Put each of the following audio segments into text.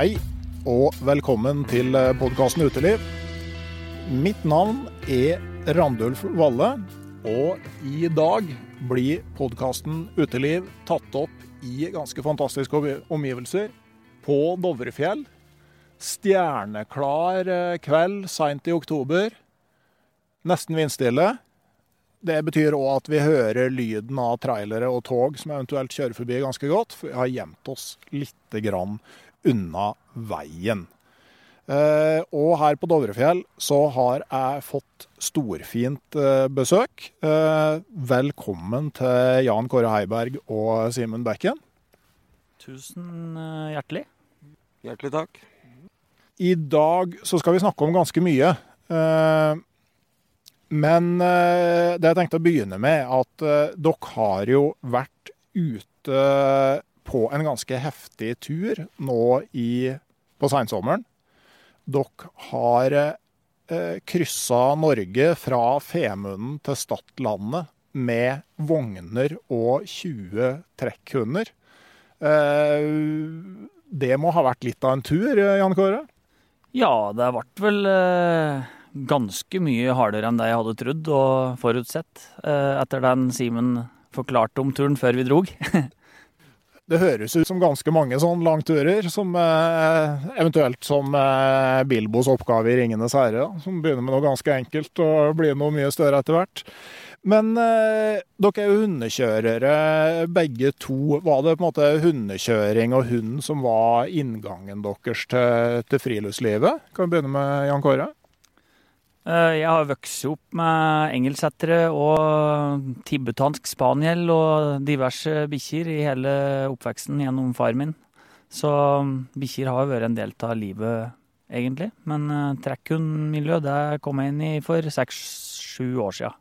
Hei og velkommen til podkasten Uteliv. Mitt navn er Randulf Valle, og i dag blir podkasten Uteliv tatt opp i ganske fantastiske omgivelser på Dovrefjell. Stjerneklar eh, kveld seint i oktober. Nesten vindstille. Det betyr òg at vi hører lyden av trailere og tog som eventuelt kjører forbi ganske godt, for vi har gjemt oss lite grann unna veien. Eh, og her på Dovrefjell så har jeg fått storfint eh, besøk. Eh, velkommen til Jan Kåre Heiberg og Simen Bekken. Tusen hjertelig. Hjertelig takk. I dag så skal vi snakke om ganske mye. Men det jeg tenkte å begynne med, at dere har jo vært ute på en ganske heftig tur nå i, på seinsommeren. Dere har eh, kryssa Norge fra Femunden til Stadlandet med vogner og 20 trekkhunder. Eh, det må ha vært litt av en tur, Jan Kåre? Ja, det ble vel eh, ganske mye hardere enn det jeg hadde trodd og forutsett eh, etter den Simen forklarte om turen før vi drog. Det høres ut som ganske mange sånne langturer, som eh, eventuelt som eh, Bilbos oppgave i 'Ringenes herre', som begynner med noe ganske enkelt og blir noe mye større etter hvert. Men eh, dere er jo hundekjørere begge to. Var det på en måte hundekjøring og hund som var inngangen deres til, til friluftslivet? Kan vi begynne med Jan Kåre? Eh, jeg har vokst opp med engelsettere og tibetansk spaniel og diverse bikkjer i hele oppveksten gjennom far min. Så mm, bikkjer har vært en del av livet, egentlig. Men uh, trekkhundmiljø det kom jeg inn i for seks-sju år sia.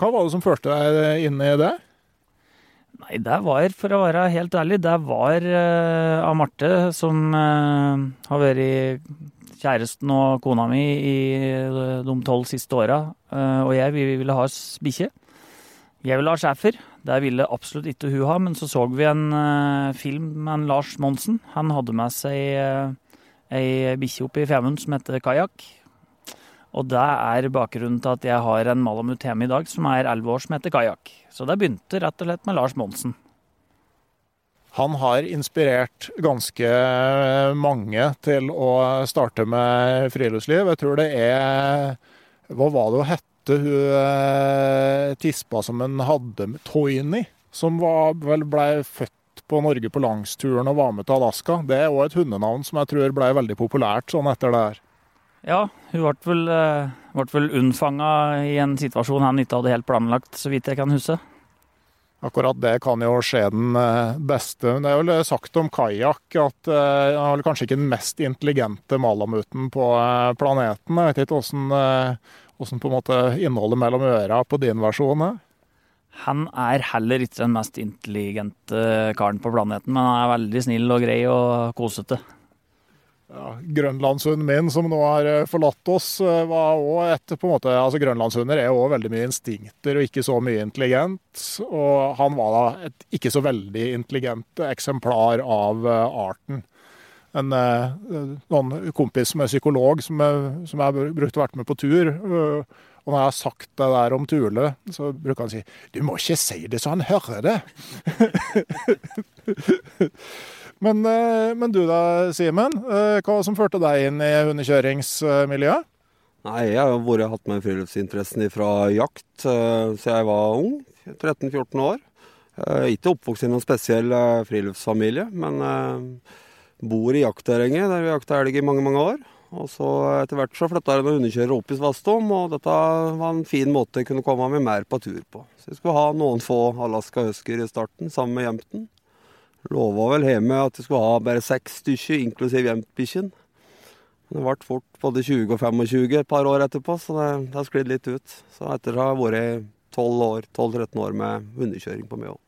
Hva var det som førte deg inn i det? Nei, det var, for å være helt ærlig, det var uh, av Marte, som uh, har vært kjæresten og kona mi i de tolv siste åra. Eh, og jeg vi ville ha bikkje. Jeg ville ha schæfer. Det ville absolutt ikke hun ha, men så så vi en uh, film med en Lars Monsen. Han hadde med seg ei bikkje oppe i Femund som heter Kajakk. Og det er bakgrunnen til at jeg har en malamut hjemme i dag som er elleve år, som heter Kajakk. Så det begynte rett og slett med Lars Monsen. Han har inspirert ganske mange til å starte med friluftsliv. Jeg tror det er Hva var det hun hette, hun eh, tispa som hun hadde med Toyny? som var, vel ble født på Norge på langsturen og var med til Alaska. Det er òg et hundenavn som jeg tror ble veldig populært sånn etter det her. Ja, hun ble vel, eh, ble vel unnfanga i en situasjon han ikke hadde helt planlagt, så vidt jeg kan huske. Akkurat det kan jo skje den beste. Men Det er jo sagt om kajakk at uh, han er kanskje ikke den mest intelligente malamuten på uh, planeten. Jeg vet ikke hvordan, hvordan på en måte innholdet mellom øra på din versjon er. Han er heller ikke den mest intelligente karen på planeten, men han er veldig snill og grei og kosete ja, grønlandshunden som nå har eh, forlatt oss, eh, var òg et på en måte, altså Grønlandshunder er òg veldig mye instinkter og ikke så mye intelligent. Og han var da et ikke så veldig intelligent eksemplar av uh, arten. En noen kompis som er psykolog, som, er, som jeg brukte å vært med på tur. Og når jeg har sagt det der om Tule, så bruker han å si 'Du må ikke si det så han hører det'. Men, eh, men, du da, Simen. Eh, hva som førte deg inn i hundekjøringsmiljøet? Nei, Jeg har vært, hatt med friluftsinteressen fra jakt eh, siden jeg var ung. 13-14 år. Ikke oppvokst i noen spesiell friluftsfamilie, men bor i jaktterrenget der vi jakta elg i mange mange år. Og så Etter hvert så flytta jeg noen hundekjørere opp i Svastom, og dette var en fin måte jeg kunne komme meg mer på tur på. Så jeg skulle ha noen få Alaska Husker i starten, sammen med Jemten. Lova vel hjemme at jeg skulle ha bare seks stykker, inklusiv jevntbikkjen. Det ble fort både 20 og 25 et par år etterpå, så det, det har sklidd litt ut. Så etter det har jeg vært 12-13 år med hundekjøring på òg.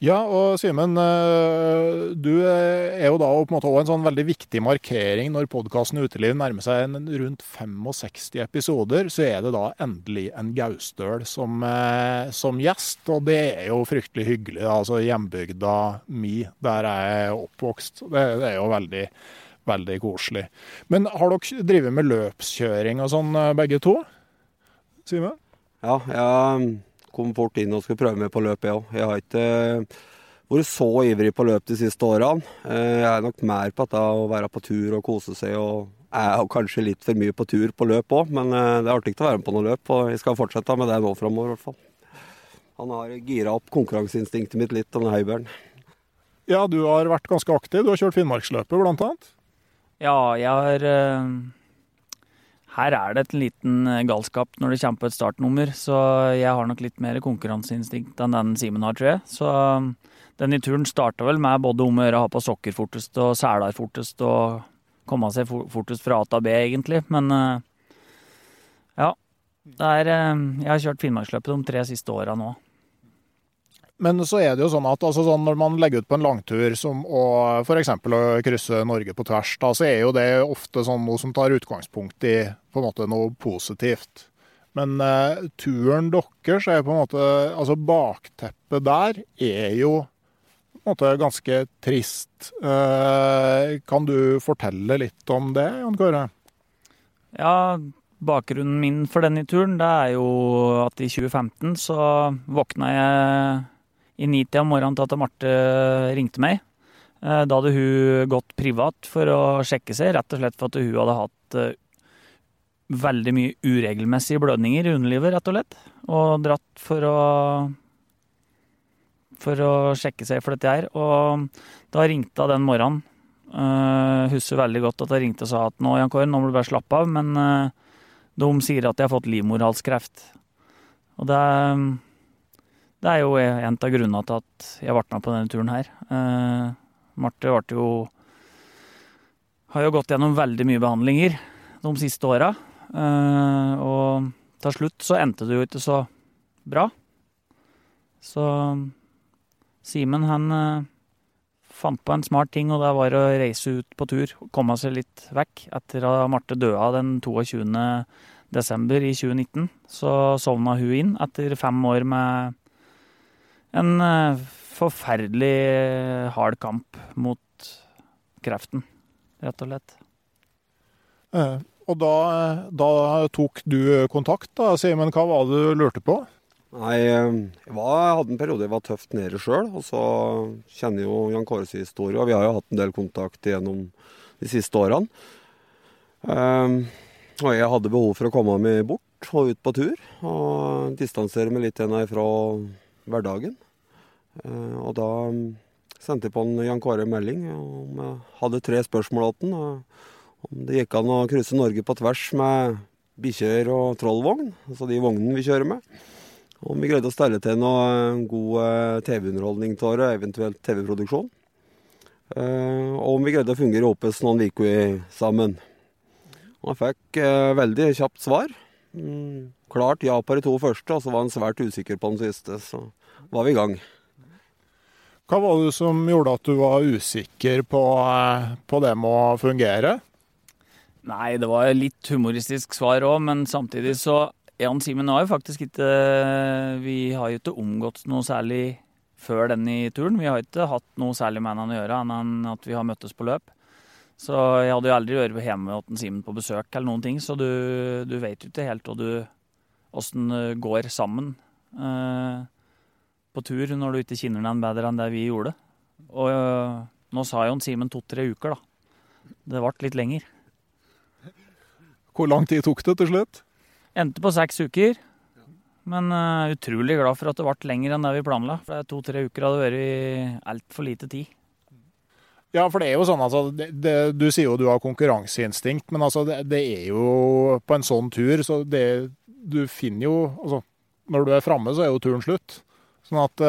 Ja, og Simen, eh, du er jo da på en måte også en sånn veldig viktig markering når podkasten Uteliv nærmer seg en rundt 65 episoder. Så er det da endelig en gaustøl som, eh, som gjest, og det er jo fryktelig hyggelig. altså Hjembygda mi, der jeg er oppvokst. Det, det er jo veldig, veldig koselig. Men har dere drevet med løpskjøring og sånn, eh, begge to? Simen? Ja, jeg kom fort inn og skulle prøve meg på løp, jeg òg. Jeg har ikke eh, vært så ivrig på løp de siste årene. Eh, jeg er nok mer på dette å være på tur og kose seg. og Jeg er kanskje litt for mye på tur på løp òg, men eh, det er artig å være med på noe løp. Og jeg skal fortsette med det nå framover, i hvert fall. Han har gira opp konkurranseinstinktet mitt litt, denne Høibjørn. Ja, du har vært ganske aktiv. Du har kjørt Finnmarksløpet, blant annet? Ja, jeg har her er det et liten eh, galskap når det kommer på et startnummer, så jeg har nok litt mer konkurranseinstinkt enn den Simen har, tror jeg. Så um, denne turen starta vel med både om å gjøre å ha på sokker fortest og seler fortest og komme seg fortest fra A til B, egentlig. Men eh, ja. Er, eh, jeg har kjørt Finnmarksløpet de tre siste åra nå. Men så er det jo sånn at altså sånn når man legger ut på en langtur som å f.eks. å krysse Norge på tvers, da, så er jo det ofte sånn noe som tar utgangspunkt i på en måte noe positivt. Men eh, turen deres er på en måte Altså bakteppet der er jo på en måte ganske trist. Eh, kan du fortelle litt om det, Jan Kåre? Ja, bakgrunnen min for denne turen det er jo at i 2015 så våkna jeg i nitida om morgenen til at Marte ringte meg. Eh, da hadde hun gått privat for å sjekke seg, rett og slett for at hun hadde hatt eh, veldig mye uregelmessige blødninger i underlivet, rett og slett. Og dratt for å for å sjekke seg for dette her. Og da ringte hun den morgenen. Uh, husker veldig godt at hun ringte og sa at nå, Jan Kåre, nå må du bare slappe av, men uh, de sier at jeg har fått livmorhalskreft. Og det det er jo en av grunnene til at jeg ble med på denne turen her. Uh, Marte ble jo Har jo gått gjennom veldig mye behandlinger de siste åra. Uh, og til slutt så endte det jo ikke så bra. Så Simen, han uh, fant på en smart ting, og det var å reise ut på tur. Komme seg litt vekk. Etter at Marte døde den 22. desember i 2019, så sovna hun inn etter fem år med en eh, forferdelig eh, hard kamp mot kreften, rett og slett. Eh, og da, da tok du kontakt, da, Simen. Hva var det du lurte på? Nei, jeg, var, jeg hadde en periode jeg var tøft nede sjøl. Og så kjenner jo Jan Kåres historie, og vi har jo hatt en del kontakt gjennom de siste årene. Um, og jeg hadde behov for å komme meg bort og ut på tur. Og distansere meg litt igjen fra hverdagen. Eh, og da mm, sendte jeg på en Jan Kåre melding om jeg hadde tre spørsmål til han. Om det gikk an å krysse Norge på tvers med bikkjer og trollvogn, altså de vognene vi kjører med. Om vi greide å stelle til noe god TV-underholdning av det, eventuelt TV-produksjon. Og om vi greide å fungere oppe noen uker sammen. Og jeg fikk veldig kjapt svar. Mm, klart ja på de to første, og så var han svært usikker på den siste. Så var vi i gang. Hva var det som gjorde at du var usikker på, på det med å fungere? Nei, det var litt humoristisk svar òg, men samtidig så Jan Simen har jo faktisk ikke Vi har jo ikke omgått noe særlig før denne turen. Vi har ikke hatt noe særlig med han å gjøre, enn at vi har møttes på løp. Så jeg hadde jo aldri vært hjemme hos Simen på besøk eller noen ting, så du, du vet jo ikke helt åssen det går sammen eh, på tur når du ikke kjenner den bedre enn det vi gjorde. Og øh, nå sa jo Simen to-tre uker, da. Det ble litt lenger. Hvor lang tid tok det til slutt? Endte på seks uker. Men øh, utrolig glad for at det ble lenger enn det vi planla. For to-tre uker hadde vært altfor lite tid. Ja, for det er jo sånn altså, det, det, Du sier jo du har konkurranseinstinkt, men altså det, det, er jo på en sånn tur så det Du finner jo altså, Når du er framme, så er jo turen slutt. Sånn at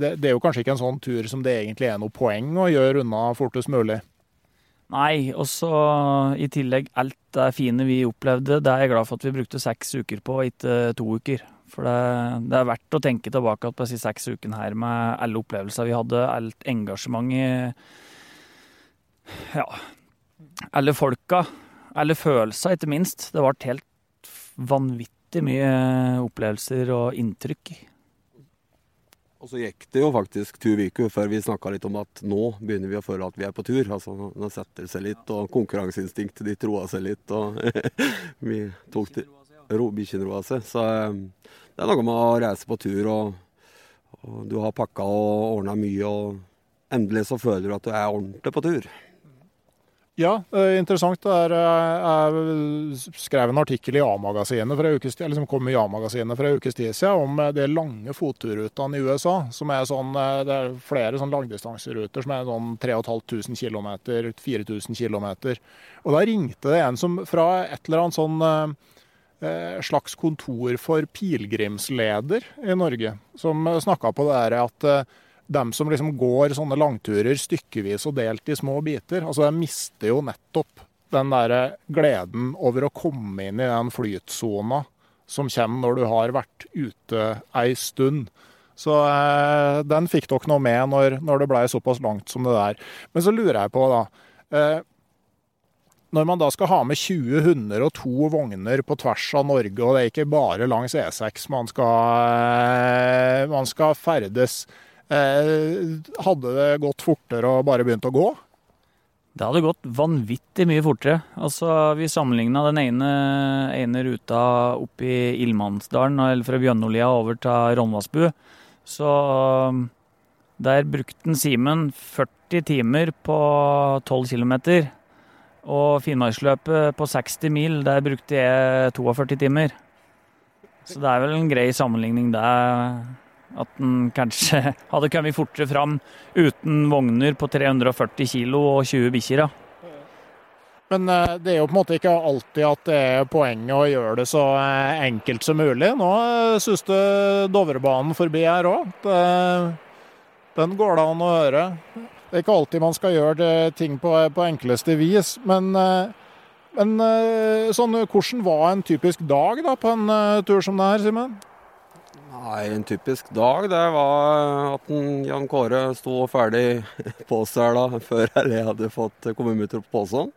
det, det, er jo kanskje ikke en sånn tur som det egentlig er noe poeng å gjøre unna fortest mulig. Nei, og så i tillegg alt det fine vi opplevde, det er jeg glad for at vi brukte seks uker på, ikke to uker. For det, det er verdt å tenke tilbake på disse seks ukene her med alle opplevelser vi hadde, alt engasjementet Ja, alle folka, alle følelser, ikke minst. Det ble helt vanvittig mye opplevelser og inntrykk. Og så gikk det jo faktisk to uker før vi snakka litt om at nå begynner vi å føle at vi er på tur. Altså Nå setter det seg litt, og konkurranseinstinktet ditt roa seg litt. Og vi tok det Bikkjene roa seg. Så um, det er noe med å reise på tur, og, og du har pakka og ordna mye, og endelig så føler du at du er ordentlig på tur. Ja, interessant. Er, eh, jeg skrev en artikkel i A-magasinet for ukes liksom kom i A-magasinet for en ukes tid siden om eh, de lange fotturrutene i USA. som er sånn, eh, Det er flere sånn langdistanseruter som er sånn 3500 km, 4000 km. Og da ringte det en som fra et eller annet sånn slags kontor for pilegrimsleder i Norge, som snakka på det der at dem som liksom går sånne langturer stykkevis og delt i små biter, altså de mister jo nettopp den der gleden over å komme inn i den flytsona som kommer når du har vært ute ei stund. Så eh, den fikk dere noe med når, når det ble såpass langt som det der. Men så lurer jeg på, da. Eh, når man da skal ha med 20 hunder og to vogner på tvers av Norge, og det er ikke bare langs E6 man skal, eh, man skal ferdes hadde det gått fortere og bare begynt å gå? Det hadde gått vanvittig mye fortere. Altså, vi sammenligna den ene, ene, ruta opp i Ildmannsdalen, eller fra Bjønnolia over til Ronvassbu. Så um, der brukte Simen 40 timer på 12 km. Og Finnmarksløpet på 60 mil, der brukte jeg 42 timer. Så det er vel en grei sammenligning, det. At den kanskje hadde kommet fortere fram uten vogner på 340 kg og 20 bikkjer. Men eh, det er jo på en måte ikke alltid at det er poenget å gjøre det så eh, enkelt som mulig. Nå synes suste Dovrebanen forbi her òg. Den går det an å høre. Det er ikke alltid man skal gjøre ting på, på enkleste vis. Men, men sånn, hvordan var en typisk dag da, på en tur som det her, Simen? Nei, En typisk dag det var at Jan Kåre sto ferdig på seg da, før jeg hadde fått kommunemutter på posen.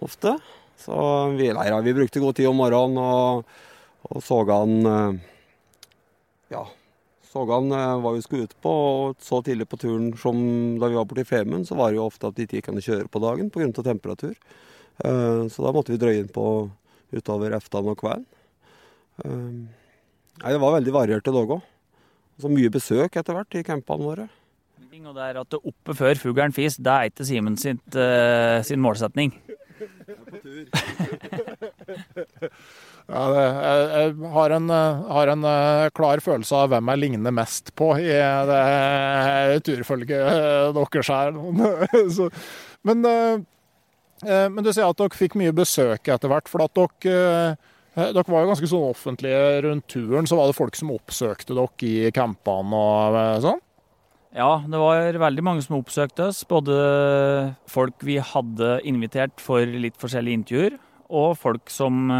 Ofte. Så vi, nei, vi brukte god tid om morgenen og, og så han eh, Ja. Så han eh, hva vi skulle ut på. Og så tidlig på turen som da vi var borte i Femund, så var det jo ofte at de ikke kunne kjøre på dagen pga. temperatur. Eh, så da måtte vi drøye inn på utover eftan og kvelden. Nei, Det var veldig varierte dag òg. Så mye besøk etter hvert i campene våre. Og det er at det oppe før fuglen fis, det er ikke Simen uh, sin målsetning. Ja, det, jeg, jeg har en, eh, har en uh, klar følelse av hvem jeg ligner mest på i det turfølget deres her. Så, men, men, du sier at dere fikk mye besøk etter hvert. for at dere, dere var jo ganske sånn offentlige rundt turen. Så var det folk som oppsøkte dere i campene og sånn? Ja, det var veldig mange som oppsøkte oss. Både folk vi hadde invitert for litt forskjellige intervjuer, og folk som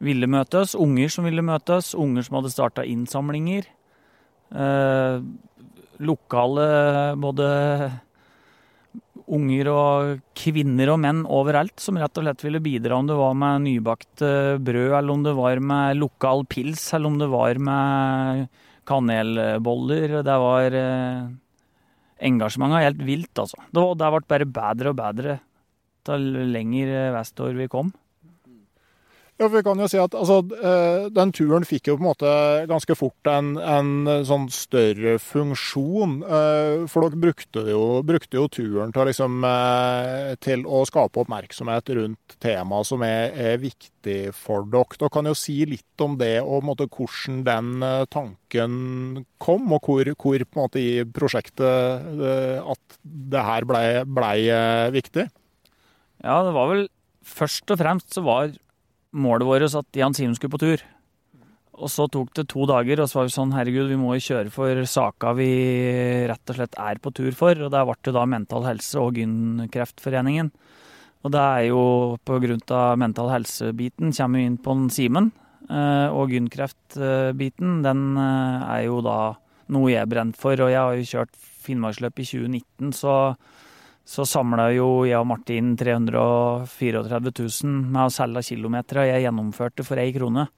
ville møtes. Unger som ville møtes. Unger som hadde starta innsamlinger. Eh, lokale både unger og kvinner og menn overalt som rett og slett ville bidra, om det var med nybakt brød, eller om det var med lokal pils, eller om det var med kanelboller. Det var eh, Engasjementet helt vilt, altså. Det, det ble bare bedre og bedre til lenger vestover vi kom. Ja, for vi kan jo si at altså, eh, Den turen fikk jo på en måte ganske fort en, en sånn større funksjon. Eh, for dere brukte jo, brukte jo turen til, liksom, eh, til, å skape oppmerksomhet rundt tema som er, er, viktig for dere. Dere kan jo si litt om det og måte, hvordan den tanken kom, og hvor, hvor måte, i prosjektet at det her blei ble viktig. Ja, det var vel først og fremst så var målet vårt at Jan Simen skulle på tur. Og så tok det to dager, og så var vi sånn herregud, vi må jo kjøre for saka vi rett og slett er på tur for. Og der ble det da Mental Helse og Gynkreftforeningen. Og det er jo av mental helse-biten kommer vi inn på Simen. Eh, og Gynkreft-biten, den eh, er jo da noe jeg er brent for. Og jeg har jo kjørt Finnmarksløp i 2019, så så samla jo jeg og Martin 334 000 med å selge kilometer, jeg gjennomførte for ei krone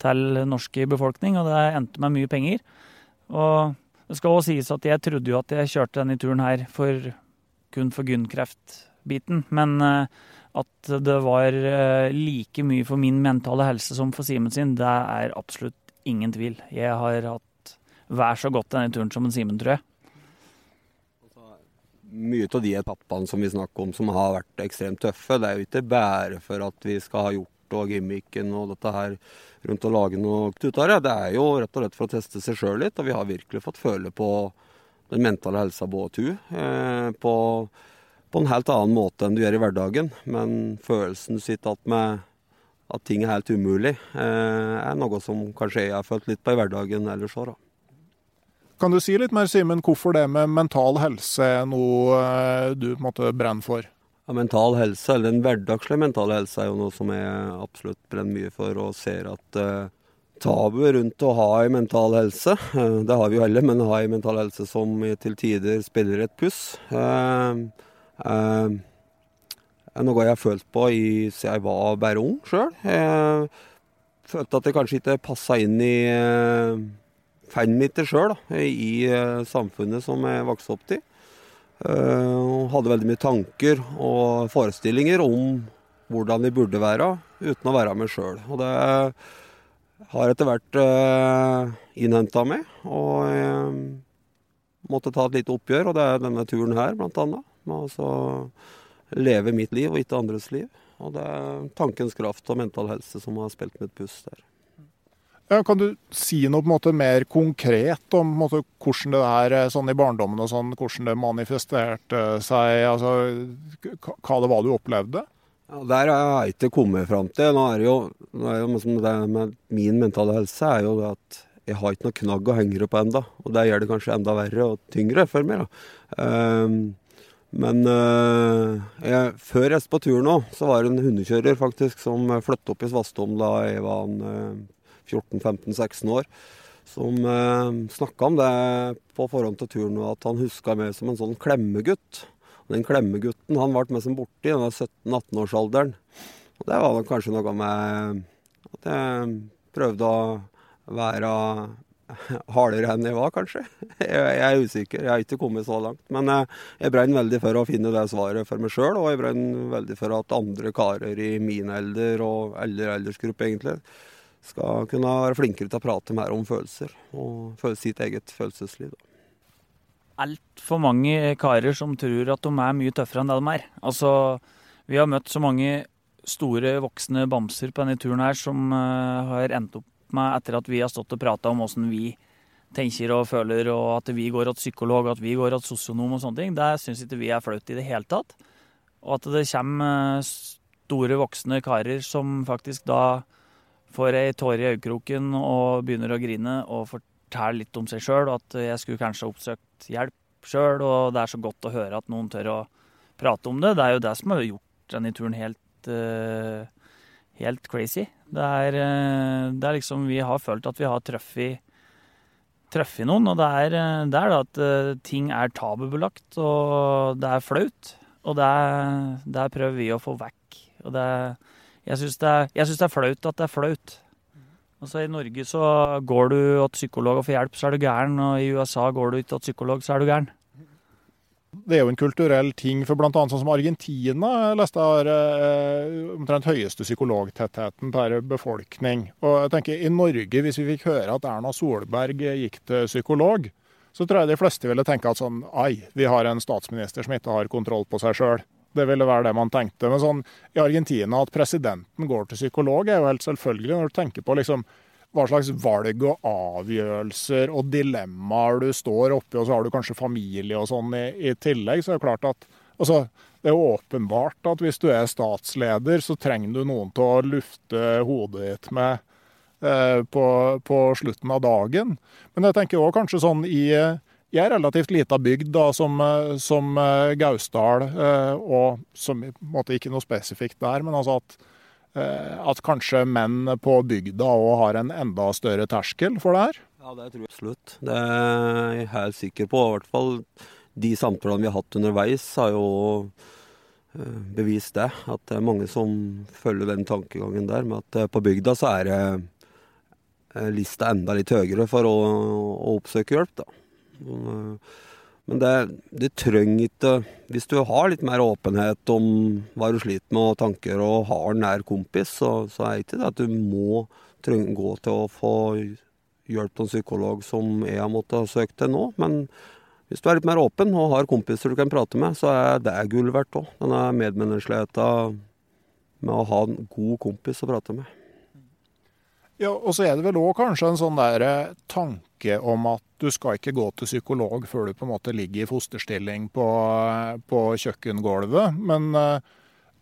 til norsk befolkning, og det endte med mye penger. Og det skal også sies at jeg trodde jo at jeg kjørte denne turen her for, kun for Gunn-kreftbiten, men eh, at det var eh, like mye for min mentale helse som for Simen sin, det er absolutt ingen tvil. Jeg har hatt vær så godt denne turen som en Simen, tror jeg mye av de etappene som vi snakker om som har vært ekstremt tøffe, det er jo ikke bare for at vi skal ha gjort og gimmicken og dette her rundt å lage noe ut av det. Er jo rett og slett for å teste seg sjøl litt, og vi har virkelig fått føle på den mentale helsa på tur. Eh, på, på, en helt annen måte enn du gjør i hverdagen. Men følelsen sitter igjen med at ting er helt umulig, eh, er noe som kanskje jeg har følt litt på i hverdagen ellers òg, da. Kan du si litt mer, Simen, hvorfor det med mental helse er noe eh, du på en måte brenner for? Ja, mental helse, eller Den hverdagslige mentale helse er jo noe som jeg absolutt brenner mye for, og ser at uh, tabuet rundt å ha en mental helse, uh, det har vi jo alle, men å ha en mental helse som til tider spiller et puss, uh, er noe jeg har følt på i, siden jeg var bare ung sjøl. Følte at det kanskje ikke passa inn i til sjøl i uh, samfunnet som jeg vokste opp til. Uh, hadde veldig mye tanker og forestillinger om hvordan vi burde være, uten å være meg sjøl. Og det har etter hvert uh, innhenta meg, og jeg måtte ta et lite oppgjør, og det er denne turen her, blant annet. Med altså leve mitt liv og ikke andres liv. Og det er tankens kraft og mental helse som har spilt mitt puss der. Ja, kan du si noe på en måte mer konkret om måte, hvordan det er eh, sånn i barndommen og sånn, hvordan det manifesterte seg? altså Hva det var du opplevde? Ja, Der har jeg ikke kommet fram til. Nå er det jo, nå er jo det med Min mentale helse er jo det at jeg har ikke noe knagg å henge opp enda, Og det gjør det kanskje enda verre og tyngre for meg. da. Um, men uh, jeg, før jeg på tur nå, så var det en hundekjører faktisk som flyttet opp i Svastom da jeg var en uh, 14-15-16 år, som eh, snakka om det på forhånd til turen, og at han huska meg som en sånn klemmegutt. Og den klemmegutten han ble med som borti i denne 17-18-årsalderen. Og det var kanskje noe med at jeg prøvde å være hardere enn jeg var, kanskje. Jeg, er usikker, jeg har ikke kommet så langt. Men jeg, eh, jeg brenner veldig for å finne det svaret for meg sjøl, og jeg brenner veldig for at andre karer i min alder, og eldre aldersgruppe egentlig, skal kunne være flinkere til å prate mer om følelser og føle sitt eget følelsesliv. Altfor mange karer som tror at de er mye tøffere enn det de er. Altså, vi har møtt så mange store voksne bamser på denne turen her som uh, har endt opp med, etter at vi har stått og prata om åssen vi tenker og føler, og at vi går til psykolog, at vi går til sosionom og sånne ting, det syns ikke vi er flaut i det hele tatt. Og at det kommer store voksne karer som faktisk da får ei tåre i øyekroken og begynner å grine og forteller litt om seg sjøl, at jeg skulle kanskje oppsøkt hjelp sjøl, og det er så godt å høre at noen tør å prate om det. Det er jo det som har gjort denne turen helt, uh, helt crazy. Det er, uh, det er, liksom Vi har følt at vi har truffet truffet noen, og det er, eh, det er da at uh, ting er tabubelagt, og det er flaut. Og det, det prøver vi å få vekk. Og det, jeg syns det, det, er flaut at det er flaut. Altså I Norge så går du til psykolog og får hjelp, så er du gæren. Og i USA går du ikke til psykolog, så er du gæren. Det er jo en kulturell ting for bl.a. sånn som Argentina. Leste har eh, omtrent høyeste psykologtettheten per befolkning. Og jeg tenker I Norge, hvis vi fikk høre at Erna Solberg gikk til psykolog, så tror jeg de fleste ville tenke at sånn Ai, vi har en statsminister som ikke har kontroll på seg sjøl. Det ville være det man tenkte. Men sånn, i Argentina at presidenten går til psykolog, er jo helt selvfølgelig. Når du tenker på liksom, hva slags valg og avgjørelser og dilemmaer du står oppi, og så har du kanskje familie og sånn i, i tillegg, så er det klart at altså, det er åpenbart at hvis du er statsleder, så trenger du noen til å lufte hodet ditt med eh, på, på, slutten av dagen. Men jeg tenker òg kanskje sånn i i ei relativt lita bygd da, som, eh, som uh, Gausdal, uh, og som i en måte ikke noe spesifikt der, men altså at, at kanskje menn på bygda òg har en enda større terskel for det her? Ja, det tror jeg absolutt. Det er jeg helt sikker på. I hvert fall de samtalene vi har hatt underveis, har jo bevist det. At det er mange som følger den tankegangen der. Med at på bygda så er lista enda litt høyere for å, å oppsøke hjelp, da. Eh, men det, det trenger ikke Hvis du har litt mer åpenhet om hva du sliter med og tanker, og har en nær kompis, så, så er det ikke det at du må trenge, gå til å få hjelp av en psykolog som jeg har måttet ha søkt til nå. Men hvis du er litt mer åpen og har kompiser du kan prate med, så er det gull verdt òg. Denne medmenneskeligheten med å ha en god kompis å prate med. Ja, Og så er det vel òg kanskje en sånn der eh, tanke om at du skal ikke gå til psykolog før du på en måte ligger i fosterstilling på, på kjøkkengulvet. Men, eh,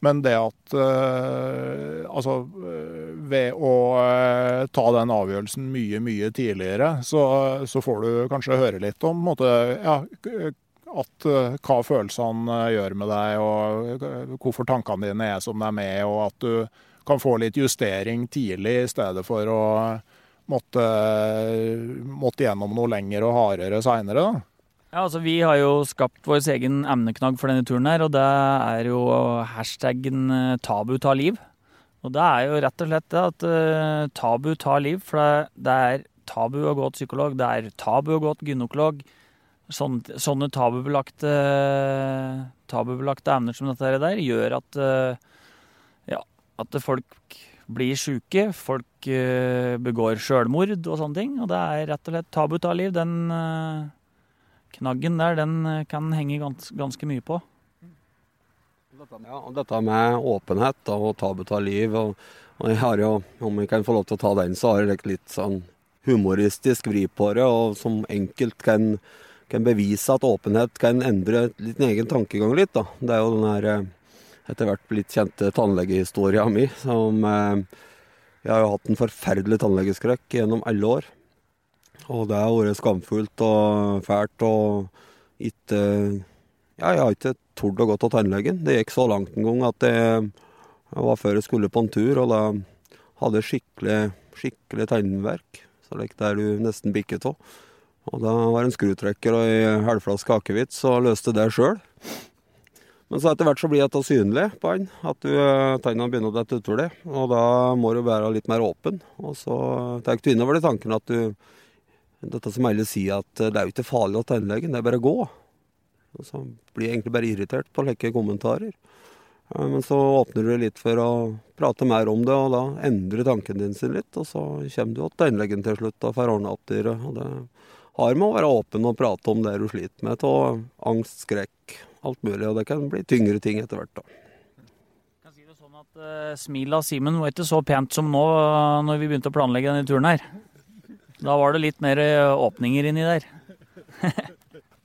men, det at uh, Altså, ved å ta den avgjørelsen mye, mye tidligere, så, så, får du kanskje høre litt om måte, ja, at, hva følelsene gjør med deg, og hvorfor tankene dine er som de er og at du kan få litt justering tidlig, i stedet for å måtte, måtte gjennom noe lenger og hardere seinere. Ja, altså Vi har jo skapt vår egen emneknagg for denne turen, her, og det er jo hashtaggen eh, 'tabu tar liv'. Og det er jo rett og slett det at uh, tabu tar liv. For det, er tabu å gå til psykolog, det er tabu å gå til gynekolog. Sånne, sånne tabubelagte, tabubelagte emner som dette der gjør at uh, at folk blir syke, folk uh, begår sjølmord og sånne ting. Og det er rett og slett tabu ta liv. Den uh, knaggen der, den uh, kan henge gans ganske mye på. Ja, og dette med åpenhet og tabu ta liv. Og, og, jeg har jo, om jeg kan få lov til å ta den, så har jeg litt sånn humoristisk vri på det, og som enkelt kan, kan bevise at åpenhet kan endre en egen tankegang litt. da. Det er jo den her etter hvert blitt kjente tannlegehistoria mi. Som eh, Jeg har jo hatt en forferdelig tannlegeskrekk gjennom alle år. Og det har vært skamfullt og fælt og ikke Ja, jeg har ikke tort å gå til tannlegen. Det gikk så langt en gang at jeg, var før jeg skulle på en tur, og da hadde jeg skikkelig, skikkelig tannverk. Så like der du nesten bikket av. Og da var det en skrutrekker og ei halvflaske akevitt, så løste det sjøl. Men så etter hvert så blir dette synlig på han, at eh, tennene begynner å dette utover det. Og da må du være litt mer åpen. Og så tar du inn over de tankene at du Dette som alle sier, at det er jo ikke farlig å tennlegge, det er bare å gå. Og så blir jeg egentlig bare irritert på slike kommentarer. Men så åpner du litt for å prate mer om det, og da endrer tanken din sin litt. Og så kommer du til tannlegen til slutt og får ordna opp dyret. Og det har med å være åpen og prate om det du sliter med, av angst, skrekk alt mulig. Og det kan bli tyngre ting etter hvert, da. Jeg kan si det sånn at uh, Smilet av Simen var ikke så pent som nå uh, når vi begynte å planlegge denne turen her. Da var det litt mer uh, åpninger inni der.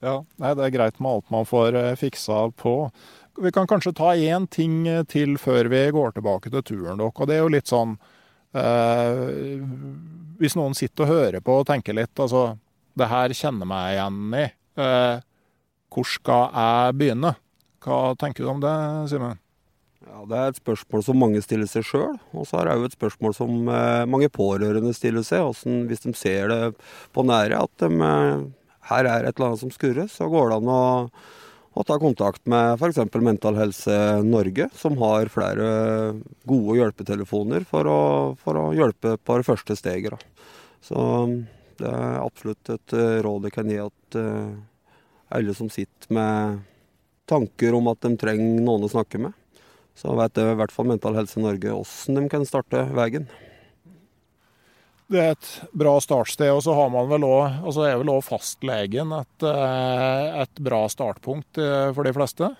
ja, nei, det er greit med alt man får uh, fiksa på. Vi kan kanskje ta én ting til før vi går tilbake til turen deres. Og det er jo litt sånn uh, Hvis noen sitter og hører på og tenker litt, altså Det her kjenner meg igjen i. hvor skal jeg begynne? Hva tenker du om det, Simen? Ja, Det er et spørsmål som mange stiller seg sjøl. Og så er det òg et spørsmål som eh, mange pårørende stiller seg. Hvordan, hvis de ser det på nære, at de, eh, her er et eller annet som skurrer, så går det an å, å ta kontakt med f.eks. Mental Helse Norge, som har flere gode hjelpetelefoner for å, for å hjelpe på det første steget. Da. Så det er absolutt et eh, råd jeg kan gi at alle som sitter med tanker om at de trenger noen å snakke med, så vet i hvert fall Mental Helse Norge hvordan de kan starte veien. Det er et bra startsted. Og så har man vel også, altså er vel òg fastlegen et, eh, et, bra startpunkt eh, for de fleste?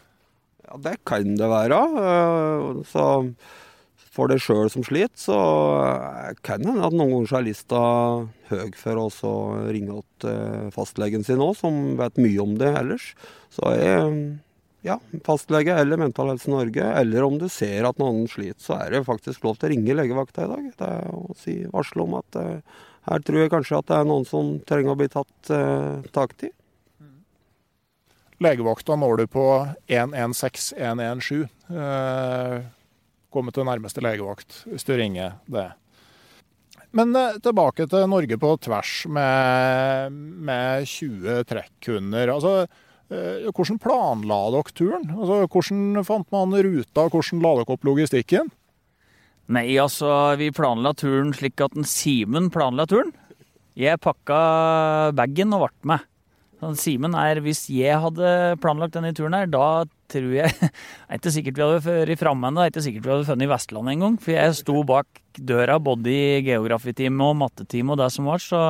Ja, det kan det være. Eh, så for deg sjøl som sliter, så kan det hende at noen ganger er lista høy for å ringe til fastlegen sin òg, som vet mye om det ellers. Så jeg ja, fastlege eller Mental Helse Norge, eller om du ser at noen sliter, så er det faktisk lov til å ringe legevakta i dag. Det er å si, varsle om at her tror jeg kanskje at det er noen som trenger å bli tatt eh, tak i. Legevakta når du på 116117. Uh, komme til nærmeste legevakt hvis du ringer det. Men uh, tilbake til Norge på tvers med, med 20 trekkhunder. Altså, Eh, hvordan planla dere turen? Altså, hvordan fant man ruta, hvordan la dere opp logistikken? Nei, altså, vi planla turen slik at en Simen planla turen. Jeg pakka bagen og ble med. Simen er Hvis jeg hadde planlagt denne turen her, da tror jeg Det er ikke sikkert vi hadde vært framme ennå. Det er ikke sikkert vi hadde funnet Vestlandet engang. For jeg sto bak døra både i geografitime og mattetime og det som var, så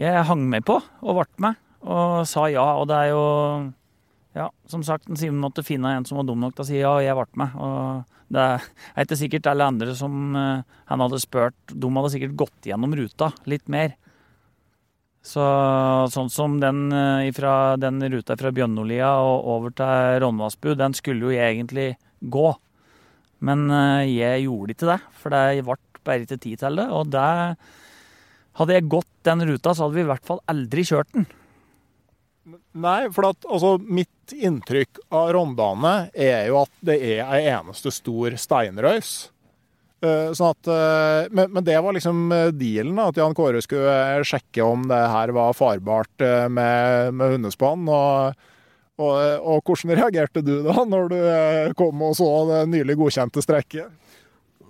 jeg hang med på og ble med og sa ja. Og det er jo Ja, som sagt, Simen måtte finne en som var dum nok til å si ja, og jeg ble med. Og det er ikke sikkert alle andre som uh, han hadde spurt, de hadde sikkert gått gjennom ruta litt mer. Så sånn som den, uh, ifra, den ruta fra Bjønnolia og over til Ronnvassbu, den skulle jo jeg egentlig gå. Men uh, jeg gjorde ikke det, for det ble bare ikke tid til det. Og det Hadde jeg gått den ruta, så hadde vi i hvert fall aldri kjørt den. Nei, for at, altså, mitt inntrykk av Rondane er jo at det er ei eneste stor steinrøys. Uh, sånn at, uh, men, men, det var liksom eh, dealen, at Jan Kåre skulle sjekke om det her var farbart med, med hundespann. Og, og, og, hvordan reagerte du da, når du kom og så det nylig godkjente strekket?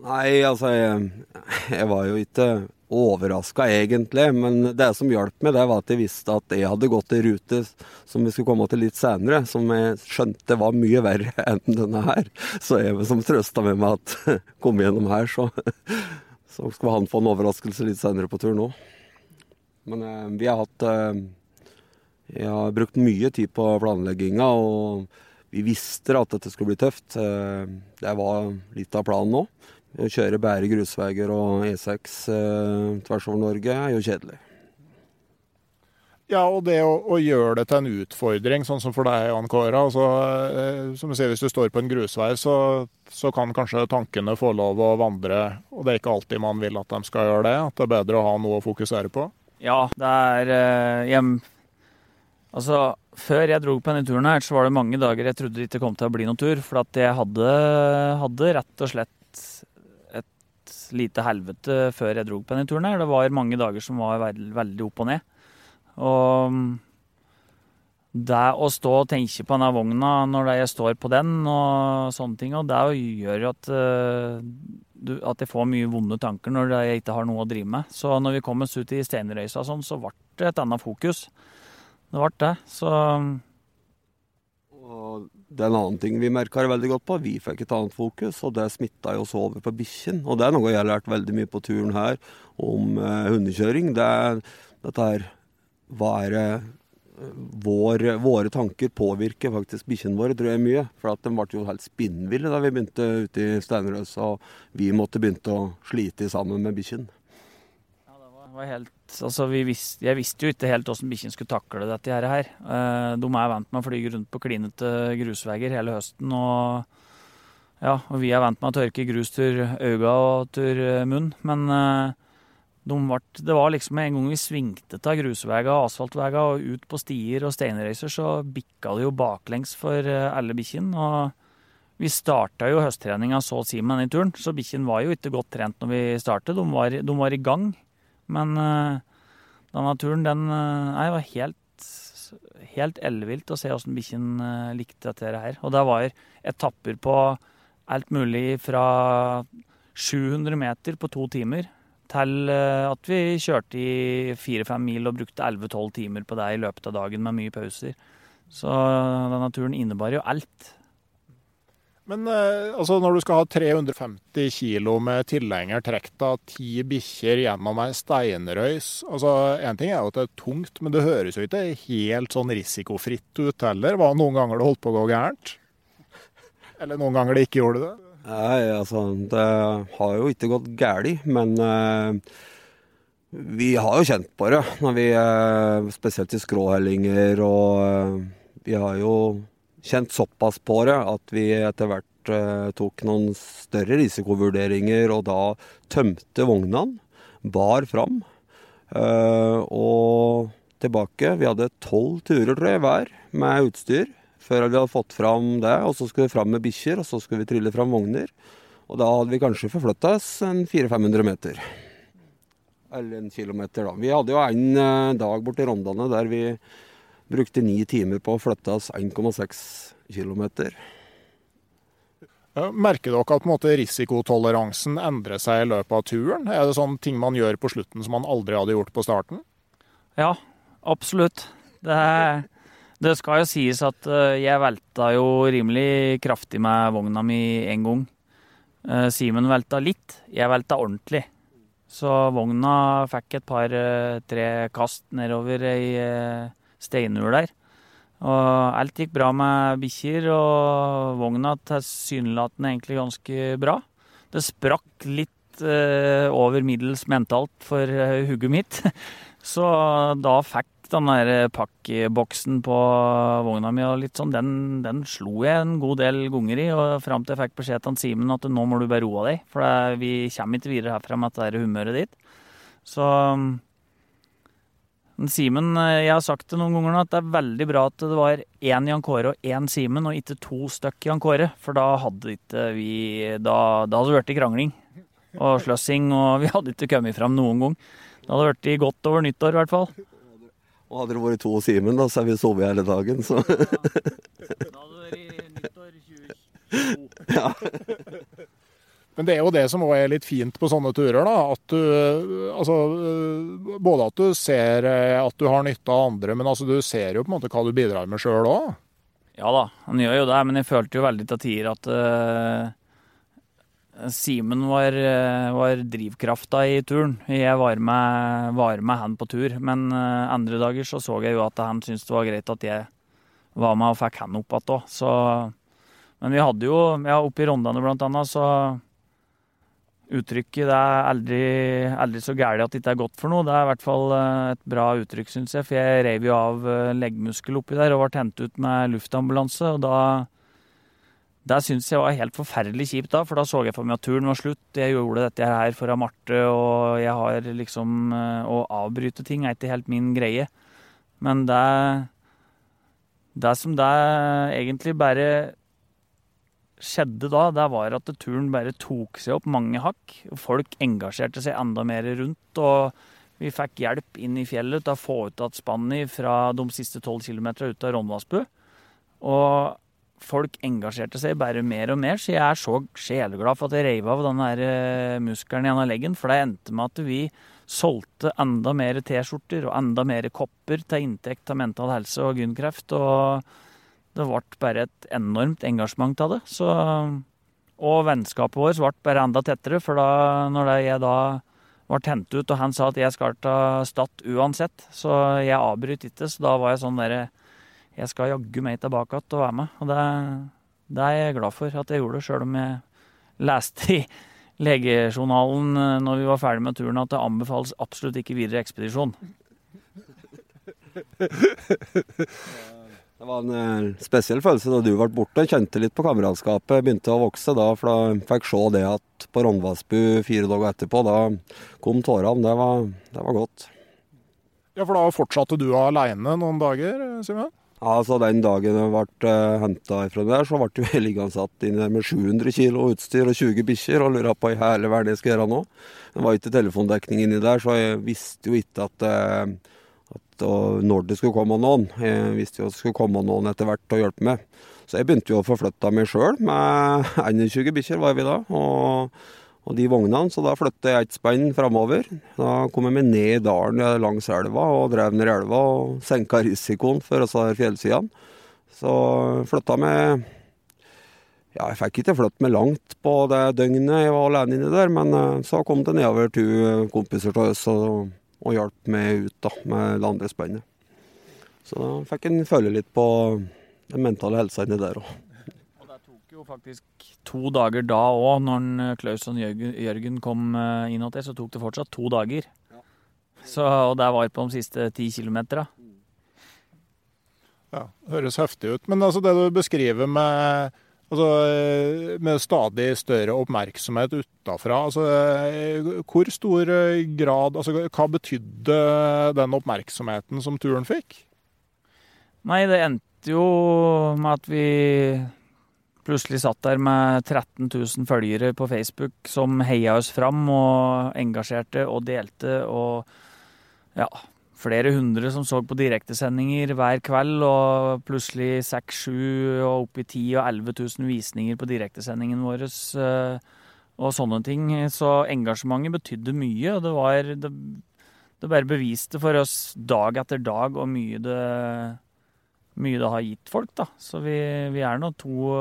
Nei, altså, jeg, jeg var jo ikke overraska, egentlig. Men det som hjalp meg, det var at jeg visste at jeg hadde gått en rute som vi skulle komme til litt senere, som jeg skjønte var mye verre enn denne her. Så jeg som trøsta med meg at kom gjennom her, så, så skal han få en overraskelse litt senere på turen òg. Men eh, vi har hatt eh, Jeg har brukt mye tid på planlegginga, og vi visste at dette skulle bli tøft. Eh, det var litt av planen òg. Å kjøre bære grusveier og E6 eh, tvers over Norge er jo kjedelig. Ja, og det å, å, gjøre det til en utfordring, sånn som for deg, Jan Kåre. Altså, eh, som du sier, hvis du står på en grusvei, så, så, kan kanskje tankene få lov å vandre. Og det er ikke alltid man vil at de skal gjøre det. At det er bedre å ha noe å fokusere på. Ja, det er eh, hjem... Altså, før jeg dro på denne turen her, så var det mange dager jeg trodde det ikke kom til å bli noen tur. For at jeg hadde, hadde rett og slett lite helvete før jeg dro på denne turen. her. Det var mange dager som var veldig, opp og ned. Og mm, det å stå og tenke på denne vogna når jeg står på den, og sånne ting, og det gjør at, uh, at jeg får mye vonde tanker når jeg ikke har noe å drive med. Så når vi kom oss ut i Steinrøysa, sånn, så ble det et annet fokus. Det ble det. Så og det er en annen ting vi merka veldig godt på. Vi fikk et annet fokus, og det smitta jo så over på bikkjen. Og det er noe jeg har lært veldig mye på turen her om eh, hundekjøring. Det er dette her Hva er det vår, våre tanker påvirker faktisk bikkjene våre, tror jeg mye. For at de ble jo helt spinnville da vi begynte ute i Steinrøsa, og vi måtte begynne å slite sammen med bikkjen. Helt, altså visste, jeg visste jo ikke helt hvordan bikkjen skulle takle dette her. Eh, de er vant med å fly rundt på klinete grusveier hele høsten. Og, ja, og vi er vant med å tørke grus til øynene og til munn. Men de ble, det var liksom en gang vi svingte av grusveier og asfaltveier og ut på stier og steinrøyser, så bikka det jo baklengs for eh, alle bikkjene. Vi starta jo høsttreninga så å si med den turen, så bikkjene var jo ikke godt trent når vi startet. De de var i gang. Men uh, denne turen, den uh, nei, var helt, helt ellevilt å se åssen bikkjen uh, likte dette her. Og det var etapper på alt mulig fra 700 meter på to timer til eh, at vi kjørte i fire-fem mil og brukte 11-12 timer på det i løpet av dagen med mye pauser. Så denne turen innebar jo alt. Men eh, altså, når du skal ha 350 kilo med tilhenger trukket av ti bikkjer gjennom ei steinrøys altså, ting er jo at det er tungt, men det høres jo ikke helt sånn risikofritt ut heller. Var det noen ganger det holdt på å gå gærent? Eller noen ganger det ikke gjorde det? Nei, altså Det har jo ikke gått galt, men uh, vi har jo kjent på det. Når vi, uh, spesielt i skråhellinger, og uh, vi har jo kjent såpass på det at vi etter hvert tok noen større risikovurderinger og da tømte vognene, bar fram og tilbake. Vi hadde tolv turer, tror jeg, hver med utstyr før vi hadde fått fram det. Og så skulle vi fram med bikkjer, og så skulle vi trille fram vogner. Og da hadde vi kanskje forflytta oss en 400-500 meter. Eller en kilometer, da. Vi hadde jo en eh, dag borti Rondane der vi brukte ni timer på å flytte oss 1,6 km. Merker dere at måte, risikotoleransen endrer seg i løpet av turen? Er det sånn ting man gjør på slutten som man aldri hadde gjort på starten? Ja, absolutt. Det det skal jo sies at eh, jeg velta jo rimelig kraftig med vogna mi en gang. Eh, Simen velta litt, jeg velta ordentlig. Så vogna fikk et par-tre eh, kast nedover ei steinur der. Og alt gikk bra med bikkjer, og vogna tilsynelatende egentlig ganske bra. Det sprakk litt eh, over middels mentalt for hugget mitt. Så da fikk den der eh, pakkeboksen på vogna mi, og litt sånn, den, den slo jeg en god del ganger i. og Fram til jeg fikk beskjed til Simen at nå må du bare roe deg, for vi kommer ikke videre herfra med dette humøret ditt. Så Simen, eh, jeg har sagt det noen ganger nå, at det er veldig bra at det var én Jan Kåre og én Simen, og ikke to stykk Jan Kåre. For da hadde ikke vi Da, da hadde det blitt krangling og sløssing, og vi hadde ikke kommet fram noen gang. Det hadde blitt godt over nyttår, i hvert fall. Og hadde det vært to Simen, da, så hadde vi sovet hele dagen, så Da hadde det vært nyttår 2022. Ja. Men det er jo det som òg er litt fint på sånne turer. da, at du, altså, Både at du ser at du har nytte av andre, men altså, du ser jo på en måte hva du bidrar med sjøl òg. Ja da, han gjør jo det, men jeg følte jo veldig til tider at uh, Simen var, eh, var drivkrafta i turen. Jeg var med, var med, han på tur, men uh, andre dager så så jeg jo at han syntes det var greit at jeg var med og fikk han opp igjen òg. Men vi hadde jo, ja, oppe i Rondane blant annet, så Uttrykket det er aldri, aldri så gærent at det ikke er godt for noe. Det er i hvert fall eh, et bra uttrykk, syns jeg. For jeg reiv jo av leggmuskel oppi der og ble hentet ut med luftambulanse. Og da det syns jeg var helt forferdelig kjipt da, for da så jeg for meg at turen var slutt. Jeg gjorde dette her for Marte, og jeg har liksom eh, Å avbryte ting er ikke helt min greie. Men det Det som det egentlig bare skjedde da, det var at turen bare tok seg opp mange hakk. Folk engasjerte seg enda mer rundt. og vi fikk hjelp inn i fjellet til å få ut igjen spannet fra de siste 12 km ut av Rondvassbu. Og folk engasjerte seg bare mer og mer, så jeg er så sjeleglad for at jeg reiv av den der eh, muskelen i av leggen. For det endte med at vi solgte enda mer T-skjorter og enda mer kopper til inntekt av Mental Helse og Gynkreft. Og det ble bare et enormt engasjement av det. Så, og vennskapet vårt ble bare enda tettere, for da når jeg da ble hentet ut, og han sa at jeg skal ta Stad uansett. Så jeg avbryter ikke, så da var jeg sånn derre Jeg skal jaggu meg tilbake igjen og være med. Og det, det, er jeg glad for at jeg gjorde, sjøl om jeg leste i legejournalen eh, når vi var ferdig med turen at det anbefales absolutt ikke videre ekspedisjon. Det var en eh, spesiell følelse da du ble borte. Kjente litt på kameratskapet. Begynte å vokse da, for da fikk se det at på Rognvassbu fire dager etterpå, da kom tårene. Det var, det var godt. Ja, for da fortsatte du aleine noen dager, Simen? Ja, så Den dagen jeg ble uh, henta fra der, så ble jeg liggende satt inne med 700 kg utstyr og 20 bikkjer og lura på i hele verden jeg skulle gjøre nå. Det var ikke telefondekning inni der, så jeg visste jo ikke at, uh, at når det skulle komme noen. Jeg visste jo at det skulle komme noen etter hvert å hjelpe meg. Så jeg begynte jo å forflytte meg sjøl. Med 21 bikkjer var vi da. og og de vognene, så da flytta jeg et spenn framover. Da kom jeg meg ned i dalen langs elva og drev ned elva og senka risikoen for disse fjellsidene. Så flytta meg Ja, jeg fikk ikke flytte meg langt på det døgnet jeg var alene inni der, men eh, så kom det nedover to kompiser av oss og, og hjalp meg ut da, med det andre spennet. Så da fikk en føle litt på den mentale helsa inni der òg faktisk to dager da òg, når eh, Klaus og Jørgen kom inn inn til, så tok det fortsatt to dager. Så, og der var på de siste ti kilometera. Ja, høres heftig ut. Men altså det du beskriver med, altså, eh, med stadig større oppmerksomhet utafra, altså, hvor stor grad altså, Hva betydde den oppmerksomheten som turen fikk? Nei, det endte jo med at vi plutselig satt der med 13 000 følgere på Facebook som heia oss fram og engasjerte og delte og ja, flere hundre som så på direktesendinger hver kveld, og plutselig 6-7 og opp i 10 og 11 000 visninger på direktesendingen vår eh, og sånne ting. Så engasjementet betydde mye, og det var det, det bare beviste for oss dag etter dag hvor mye det mye det har gitt folk, da. Så vi, vi er nå to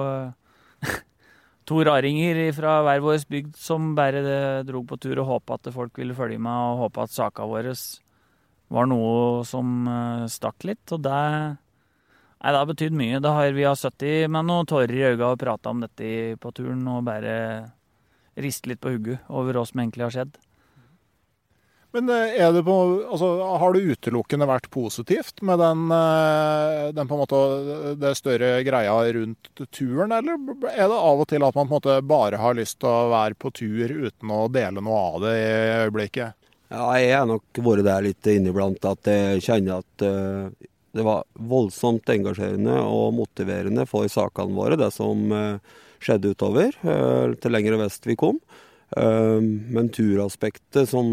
to raringer fra hver vår bygd som bare dro på tur og håpa at folk ville følge med, og håpa at saka vår var noe som eh, stakk litt. Og det, nei, det har betydd mye. Det har, vi har sittet med noen tårer i øynene og prata om dette på turen og bare riste litt på hodet over hva som egentlig har skjedd. Men eh, på, altså, har det utelukkende vært positivt med den, eh, den, måte, det større greia rundt turen, eller er det av og til at man måte bare har lyst til å være på tur uten å dele noe av det i øyeblikket? Ja, jeg har nok vært der litt inniblant at jeg kjenner at uh, det var voldsomt engasjerende og motiverende for sakene våre, det som uh, skjedde utover, uh, til lengre vest vi kom. Men turaspektet som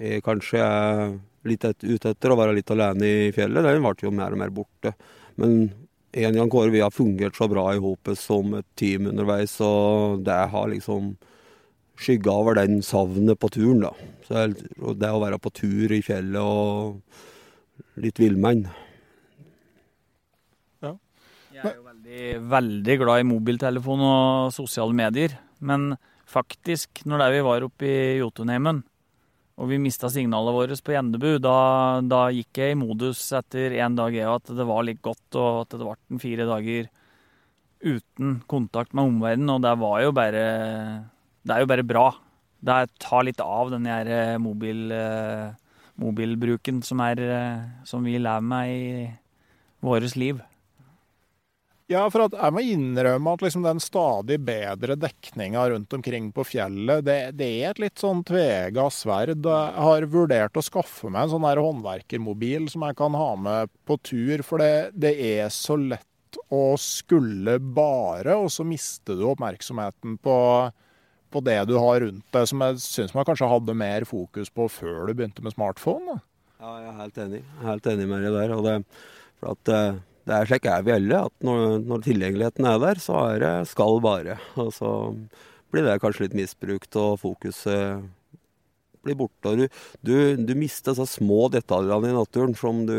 jeg kanskje er litt et, ute etter å være litt alene i fjellet, den ble jo mer og mer borte. Men en gang Kåre, vi har fungert så bra i hopet som et team underveis, og det har liksom skygga over den savnet på turen, da. Så det å være på tur i fjellet og litt villmenn. Ja. Jeg er jo veldig, veldig glad i mobiltelefon og sosiale medier, men faktisk, når det vi var oppe i Jotunheimen, og vi mista signalet vårt på Gjendebu, da, da, gikk jeg i modus etter én dag jeg, at det var litt godt, og at det ble fire dager uten kontakt med omverdenen. Og det var jo bare Det er jo bare bra. Det tar litt av den der eh, mobil, eh, mobilbruken som, er, eh, som vi lever med i vårt liv. Ja, for jeg må innrømme at liksom den stadig bedre dekninga rundt omkring på fjellet, det, det er et litt sånn tvega sverd. Jeg har vurdert å skaffe meg en sånn her håndverkermobil som jeg kan ha med på tur, for det, det er så lett å skulle bare, og så mister du oppmerksomheten på, på det du har rundt deg, som jeg syns man kanskje hadde mer fokus på før du begynte med smartphone. Da. Ja, jeg er helt enig. Helt enig med deg der. det, for at eh, det er slik er vi alle, at når, når, tilgjengeligheten er der, så er det skal bare. Og så blir det kanskje litt misbrukt, og fokuset blir borte. Og du, du, du mister så små detaljene i naturen som du,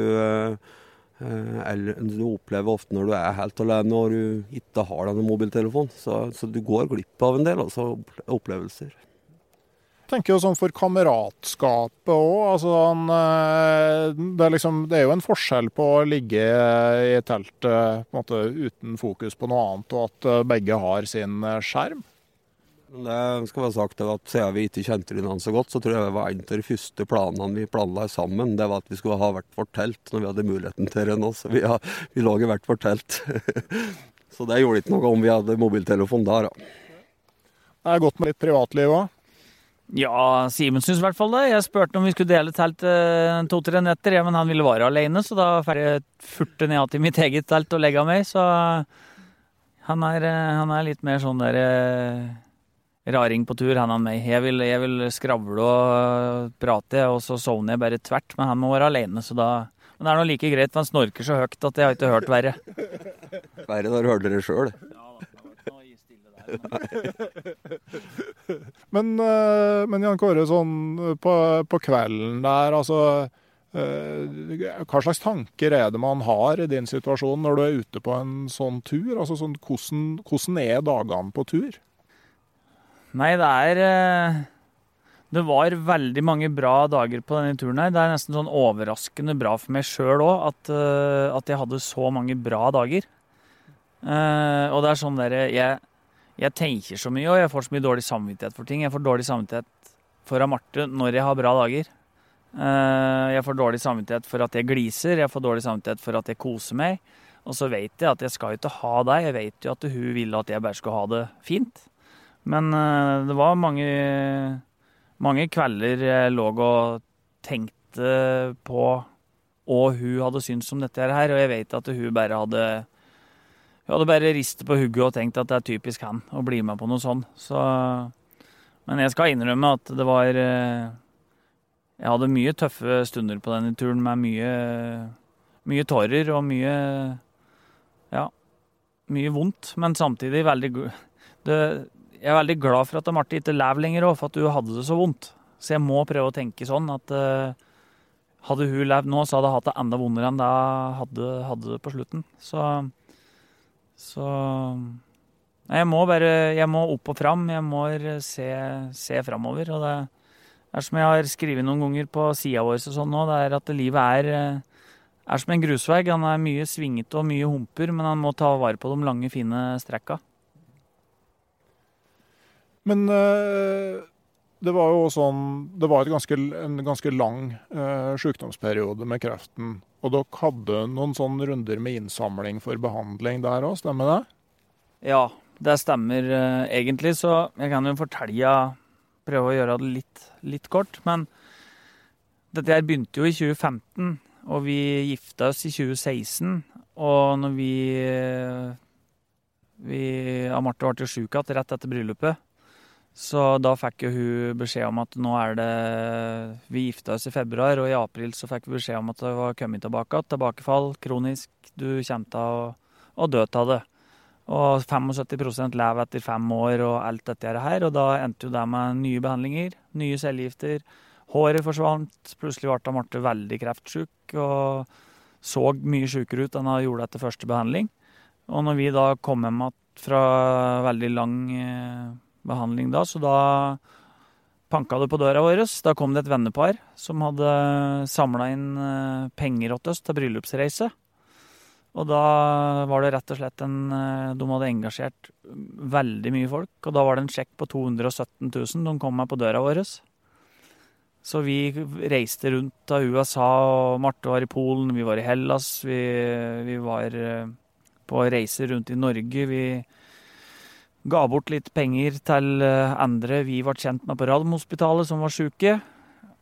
eh, du opplever ofte når du er helt alene og du ikke har denne mobiltelefonen. Så, så du går glipp av en del altså, opplevelser. tenker jo sånn for kameratskapet òg. Altså, eh, det, er liksom, det er jo en forskjell på å ligge i teltet en måte, uten fokus på noe annet, og at eh, begge har sin eh, skjerm. Det skal være sagt at Siden vi ikke kjente hverandre så godt, så tror jeg det var en av de første planene vi planla sammen. Det var at vi skulle ha hvert vårt telt når vi hadde muligheten til det nå. Så vi, har, vi lå i hvert vårt telt. så det gjorde ikke noe om vi hadde mobiltelefon der, da. Det er godt med litt privatliv òg. Ja, Simen syns i hvert fall det. Jeg spurte om vi skulle dele telt eh, to-tre netter, ja, men han ville være alene, så da får jeg furte ned til mitt eget telt og legge meg. Så han er, eh, han er litt mer sånn der eh, raring på tur, han og meg. Jeg vil, jeg vil skravle og prate, og så sovner jeg bare tvert, men han må være alene, så da Men det er nå like greit, for han snorker så høyt at jeg har ikke hørt verre. Verre når du hørte det sjøl. men, eh, men Jan Kåre, sånn på, på kvelden der, altså eh, hva slags tanker er det man har i din situasjon når du er ute på en sånn tur? Altså sånn, hvordan, hvordan er dagene på tur? Nei, det er eh, Det var veldig mange bra dager på denne turen her. Det er nesten sånn overraskende bra for meg sjøl òg at, at, jeg hadde så mange bra dager. Og det er sånn derre jeg, jeg tenker så mye, og jeg får så mye dårlig samvittighet for ting. Jeg får dårlig samvittighet for Marte når jeg har bra dager. Eh, jeg får dårlig samvittighet for at jeg gliser, jeg får dårlig samvittighet for at jeg koser meg. Og så vet jeg at jeg skal ikke ha deg, jeg vet jo at hun ville at jeg bare skulle ha det fint. Men eh, det var mange, mange kvelder jeg lå og tenkte på hva hun hadde syntes om dette her, og jeg vet at hun bare hadde hun hadde bare ristet på hugget og tenkt at det er typisk han å bli med på noe sånt. Så, men jeg skal innrømme at det var eh, Jeg hadde mye tøffe stunder på denne turen med mye, mye tårer og mye Ja, mye vondt, men samtidig veldig det, Jeg er veldig glad for at Marte ikke lever lenger òg, for at hun hadde det så vondt. Så jeg må prøve å tenke sånn at uh, hadde hun levd nå, så hadde hun hatt det enda vondere enn det hun hadde, det på slutten. Så så jeg må bare Jeg må opp og fram. Jeg må se, se framover. Og det er som jeg har skrevet noen ganger på sida vår og sånn nå, det er at livet er, er som en grusvei. Han er mye svingete og mye humper, men han må ta vare på de lange, fine strekka. Men øh, det var jo sånn Det var ganske, en ganske lang øh, sykdomsperiode med kreften. Og dere hadde noen sånne runder med innsamling for behandling der òg, stemmer det? Ja, det stemmer uh, egentlig. Så jeg kan jo fortelle Prøve å gjøre det litt, litt kort. Men dette her begynte jo i 2015, og vi gifta oss i 2016. Og når vi, vi Marte ble sjuk igjen rett etter bryllupet. Så da fikk jo hun beskjed om at nå er det Vi gifta oss i februar, og i april så fikk vi beskjed om at det var kommet tilbake. Tilbakefall, kronisk. Du kommer til å, å dø av det. Og 75% lever etter fem år og alt dette her. Og da endte jo det med nye behandlinger, nye cellegifter. Håret forsvant. Plutselig ble Marte veldig kreftsjuk og så mye sjukere ut enn hun gjorde etter første behandling. Og når vi da kom hjem igjen fra veldig lang eh, behandling da, så da panka det på døra vår. Da kom det et vennepar som hadde samla inn eh, penger til oss til bryllupsreise. Og da var det rett og slett en eh, De hadde engasjert veldig mye folk. Og da var det en sjekk på 217 000 de kom med på døra vår. Så vi reiste rundt av USA, og Marte var i Polen, vi var i Hellas. Vi, vi var eh, på reiser rundt i Norge. Vi Ga bort litt penger til eh, andre vi ble kjent med på Radiumhospitalet, som var syke.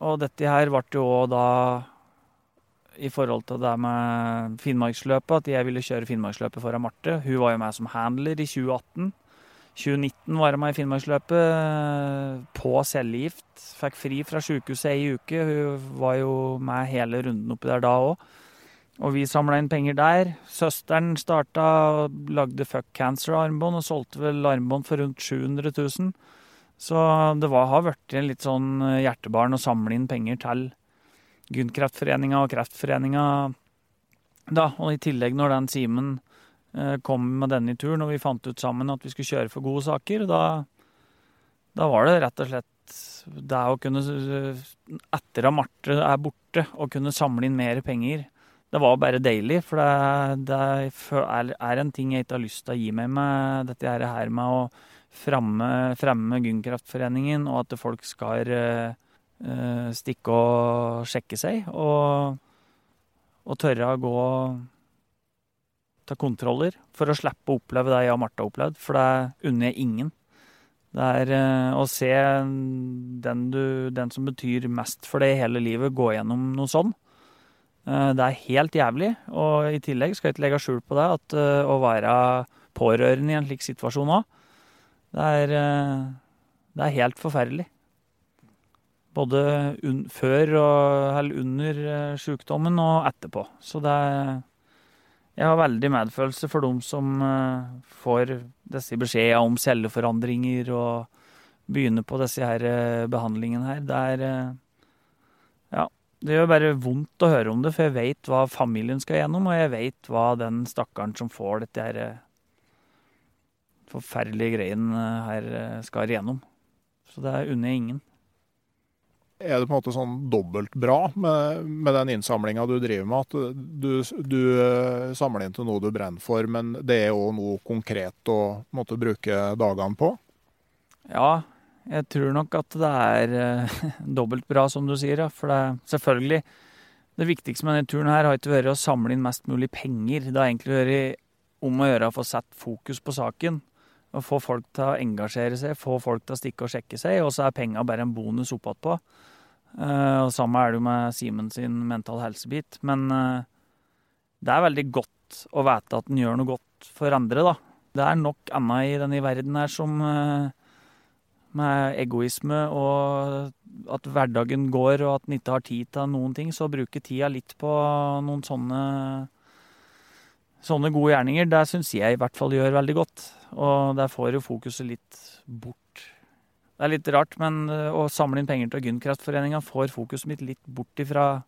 Og dette her ble jo òg da i forhold til det med Finnmarksløpet, at jeg ville kjøre Finnmarksløpet foran Marte. Hun var jo med som handler i 2018. 2019 var jeg med i Finnmarksløpet eh, på cellegift. Fikk fri fra sykehuset ei uke. Hun var jo med hele runden oppi der da òg. Og vi samla inn penger der. Søsteren starta og lagde Fuck Cancer-armbånd, og solgte vel armbånd for rundt 700 000. Så det var, har blitt litt sånn eh, hjertebarn å samle inn penger til Gynkreftforeninga og Kreftforeninga. Da, og i tillegg, når den Simen eh, kom med denne turen, og vi fant ut sammen at vi skulle kjøre for gode saker, da, da var det rett og slett det å kunne, etter at Marte er borte, å kunne samle inn mer penger Det var bare deilig, for det, det er en ting jeg ikke har lyst til å gi meg med dette her med å fremme, fremme Gymkraftforeningen, og at folk skal uh, stikke og sjekke seg. Og, og tørre å gå ta kontroller for å slippe å oppleve det jeg og Marte har opplevd, for det unner jeg ingen. Det er uh, å se den, du, den, som betyr mest for deg i hele livet, gå gjennom noe sånn. Uh, det er helt jævlig, og i tillegg skal jeg ikke legge skjul på det, at uh, å være pårørende i en slik situasjon òg, det er, det er helt forferdelig. Både un før og eller under sykdommen og etterpå. Så det er jeg har veldig medfølelse for dem som får disse beskjedene om celleforandringer og begynner på disse her behandlingene her. Det er. Det gjør bare vondt å høre om det, for jeg vet hva familien skal gjennom, og jeg vet hva den stakkaren som får dette her forferdelige greien her, skal gjennom. Så det unner jeg ingen er det på en måte sånn dobbelt bra med, med den innsamlinga du driver med. At du, du, eh, samler inn til noe du brenner for, men det er òg noe konkret å måtte bruke dagene på? Ja, jeg tror nok at det er uh, dobbelt bra, som du sier. Ja. For det er selvfølgelig Det viktigste med denne turen her har ikke vært å samle inn mest mulig penger. Det har egentlig vært om å gjøre å få satt fokus på saken. Og få folk til å engasjere seg, få folk til å stikke og sjekke seg. Og så er penga bare en bonus oppatpå. Uh, og Samme er det jo med Simen sin mental helsebit. Men uh, det er veldig godt å vite at en gjør noe godt for andre, da. Det er nok annet i denne verden her som med egoisme og at hverdagen går og at en ikke har tid til noen ting. Så bruke tida litt på noen sånne, sånne gode gjerninger, det syns jeg i hvert fall gjør veldig godt. Og der får jo fokuset litt bort det er litt rart, men eh, å samle inn penger til Gynkreftforeninga får fokuset mitt litt bort ifra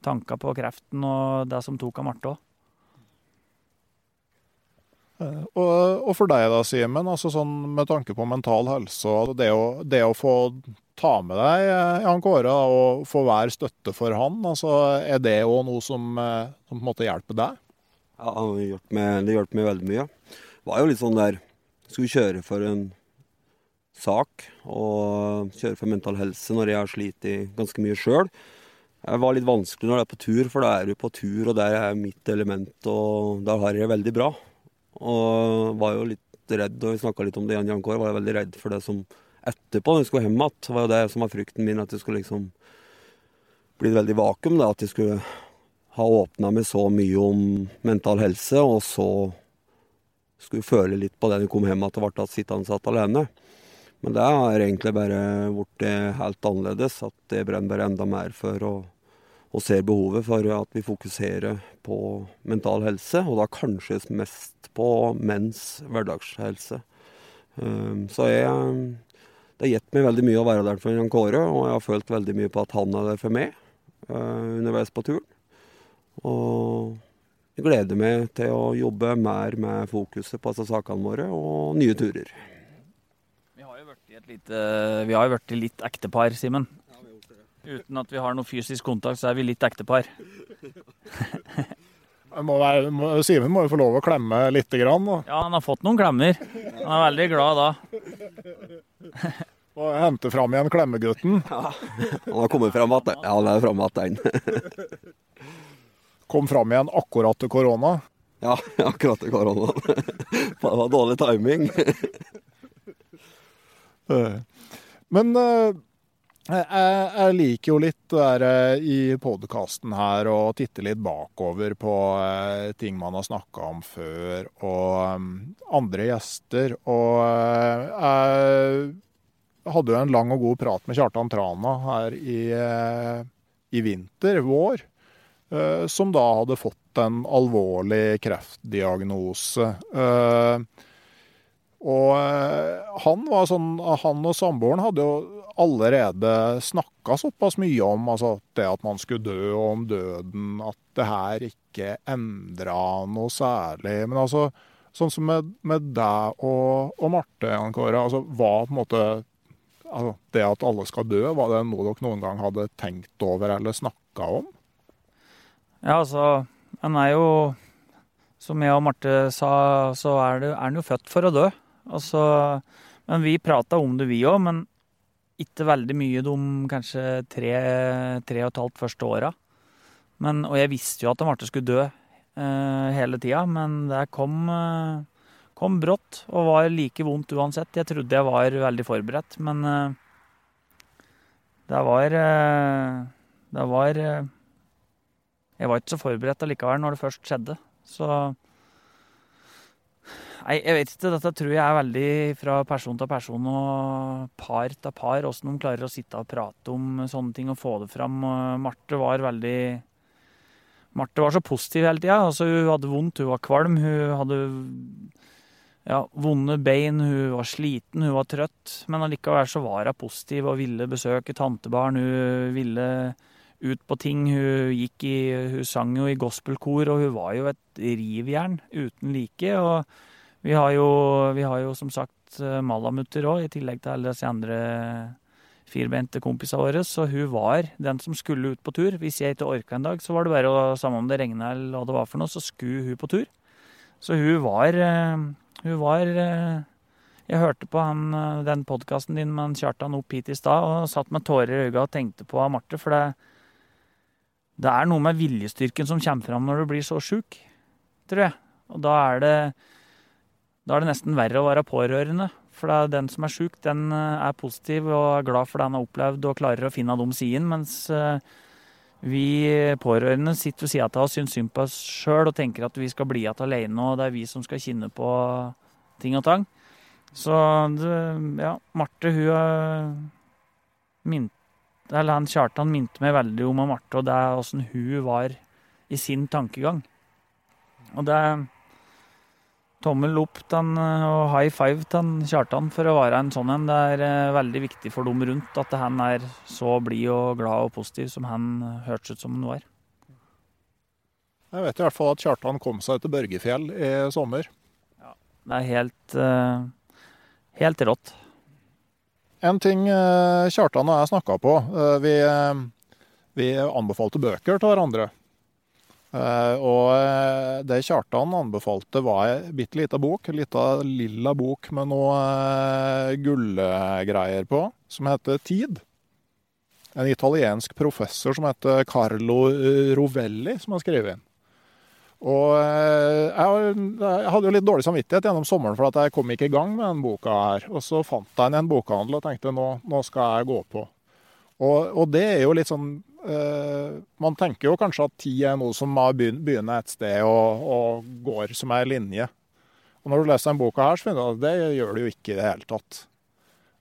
tanka på kreften og det som tok av Marte òg. Eh, og, og, for deg da, Simen, altså sånn med tanke på mental helse og det å, det å få ta med deg eh, Jan Kåre og få være støtte for han, altså er det òg noe som, som, på en måte hjelper deg? Ja, det hjelper meg veldig mye. Det var jo litt sånn der Skulle kjøre for en sak og kjøre for mental helse når jeg har slitt ganske mye sjøl. Det var litt vanskelig når det er på tur, for da er du på tur, og der er mitt element, og da har jeg det veldig bra. Og var jo litt redd, og vi snakka litt om det igjen, Jan Kåre, var jeg veldig redd for det som etterpå, når vi skulle hjem igjen. var jo det som var frykten min, at det skulle liksom bli et veldig vakuum. da, At jeg skulle ha åpna med så mye om mental helse, og så skulle føle litt på det når vi kom hjem at det ble sittende satt alene. Men det har egentlig bare blitt helt annerledes. At det brenner bare enda mer for å og ser behovet for at vi fokuserer på mental helse, og da kanskje mest på menns hverdagshelse. Ehm, så jeg, det har gitt meg veldig mye å være der for Jan Kåre, og jeg har følt veldig mye på at han er der for meg eh, underveis på turen. Og jeg gleder meg til å jobbe mer med fokuset på disse sakene våre og nye turer vi har jo blitt litt ektepar, Simen. Uten at vi har noe fysisk kontakt, så er vi litt ektepar. Simen må jo få lov å klemme lite grann. Da. Ja, han har fått noen klemmer. Han er veldig glad da. Og hente fram igjen klemmegutten. Ja, han har kommet fram igjen. Ja, han er fram igjen. Kom fram igjen akkurat til korona. Ja, akkurat til korona. Det var dårlig timing. Eh, men eh, jeg, jeg, liker jo litt der, eh, i podkasten her å titte litt bakover på ting man har snakka om før, og andre gjester. Og jeg hadde jo en lang og god prat med Kjartan Trana her i, i vinter, vår, som da hadde fått en alvorlig kreftdiagnose. Og eh, han var sånn, han og samboeren hadde jo allerede snakka såpass mye om altså, det at man skulle dø, og om døden, at det her ikke endra noe særlig. Men altså, sånn som med, med deg og, og Marte, Jan Kåre, altså, var på en måte altså, det at alle skal dø, var det noe dere noen gang hadde tenkt over eller snakka om? Ja, altså, han er jo Som jeg og Marte sa, så er, han jo født for å dø. Altså, men vi prata om det, vi òg. Men ikke veldig mye de kanskje tre, tre og et halvt første åra. Og jeg visste jo at Marte skulle dø eh, hele tida, men det kom, eh, kom brått og var like vondt uansett. Jeg trodde jeg var veldig forberedt, men eh, det var eh, Det var eh, Jeg var ikke så forberedt allikevel når det først skjedde. Så Nei, jeg vet ikke. Dette tror jeg er veldig fra person til person og par til par. Åssen de klarer å sitte og prate om sånne ting og få det fram. Marte var veldig Marte var så positiv hele tida. Altså, hun hadde vondt, hun var kvalm, hun hadde ja, vonde bein, hun var sliten, hun var trøtt. Men allikevel så var hun positiv og ville besøke tantebarn. Hun ville ut på ting. Hun gikk i Hun sang jo i gospelkor, og hun var jo et rivjern uten like. og vi har jo, vi har jo som sagt malamutter òg, i tillegg til alle disse andre firbente kompisene våre. Så hun var den som skulle ut på tur. Hvis jeg ikke orka en dag, så var det bare å, samme om det regna eller hva det var for noe, så skulle hun på tur. Så hun var Hun var Jeg hørte på han, den podkasten din med Kjartan opp hit i stad og satt med tårer i øynene og tenkte på Marte, for det, det er noe med viljestyrken som kommer fram når du blir så sjuk, tror jeg. Og da er det da er det nesten verre å være pårørende. For det er den som er sjuk, den er positiv og er glad for det han har opplevd og klarer å finne de sidene. Mens vi pårørende sitter ved sida av oss, syns synd på oss sjøl og tenker at vi skal bli igjen alene, og det er vi som skal kjenne på ting og tang. Så ja, Marte, hun mint, Eller han Kjartan minte meg veldig om Marte, og det åssen hun var i sin tankegang. Og det tommel opp den, og high five til Kjartan for å være en sånn en. Det er eh, veldig viktig for dem rundt at han er så blid og glad og positiv som han hørtes ut som han var. Jeg vet i hvert fall at Kjartan kom seg til Børgefjell i sommer. Ja, det er helt, uh, helt rått. En ting uh, Kjartan og jeg snakka på. Vi, vi anbefalte bøker til hverandre. Uh, og det Kjartan anbefalte, var ei bitte lita bok. En lita lilla bok med noe uh, gullgreier på, som heter Tid. En italiensk professor som heter Carlo Rovelli, som har skrevet inn. Og jeg, hadde jo litt dårlig samvittighet gjennom sommeren for at jeg kom ikke i gang med den boka her. Og så fant jeg den i en bokhandel og tenkte nå, nå skal jeg gå på. Og, og det er jo litt sånn man tenker jo kanskje at tid er noe som begynner et sted og, og går som ei linje. Og når du leser denne boka her, så finner du at det gjør det jo ikke i det hele tatt.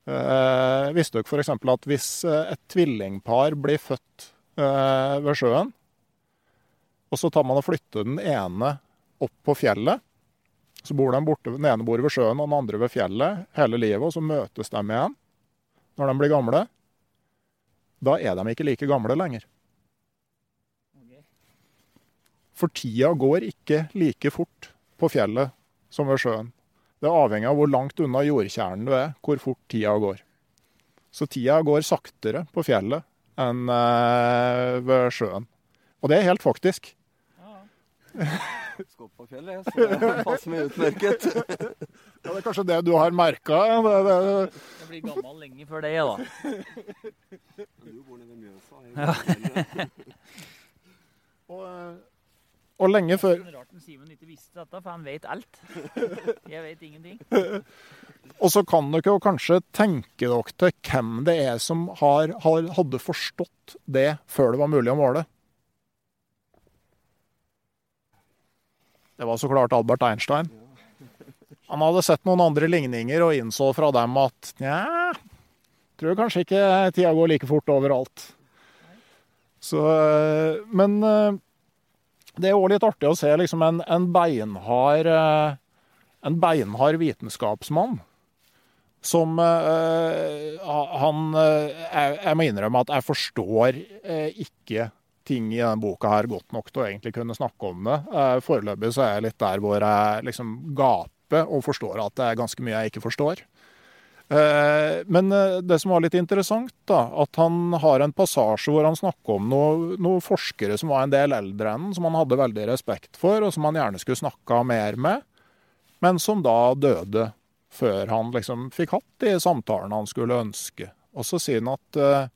Uh, visste dere f.eks. at hvis et tvillingpar blir født uh, ved sjøen, og så tar man og flytter den ene opp på fjellet, så bor den borte, den ene bor ved sjøen og den andre ved fjellet hele livet, og så møtes de igjen når de blir gamle da er de ikke like gamle lenger. For tida går ikke like fort på fjellet som ved sjøen. Det er avhengig av hvor langt unna jordkjernen du er, hvor fort tida går. Så tida går saktere på fjellet enn eh, ved sjøen. Og det er helt faktisk. Ja. Skal på fjellet, så det passer meg utmerket. ja, det er kanskje det du har merka? Det, det... Jeg blir gammel lenge før det, da. Du bor nede ved Mjøsa. Og, og, lenge før Det er rart Simen ikke visste dette, for han vet alt. Jeg vet ingenting. og så kan dere jo kanskje tenke dere til hvem det er som har, har, hadde forstått det før det var mulig å måle. Det var så klart Albert Einstein. Han hadde sett noen andre ligninger og innså fra dem at nja, tror kanskje ikke tida går like fort overalt. Så, men det er òg litt artig å se liksom en, en, beinhard, en beinhard vitenskapsmann som Han jeg, jeg må innrømme at jeg forstår ikke ting i denne boka her godt nok til å egentlig kunne snakke om det. Foreløpig så er jeg litt der hvor jeg liksom gaper og forstår at det er ganske mye jeg ikke forstår. Eh, Men eh, det som var litt interessant, da, at han har en passasje hvor han snakker om noen noe forskere som var en del eldre enn som han hadde veldig respekt for, og som han gjerne skulle snakka mer med, men som da døde før han liksom fikk hatt de samtalene han skulle ønske. Og så sier han at eh,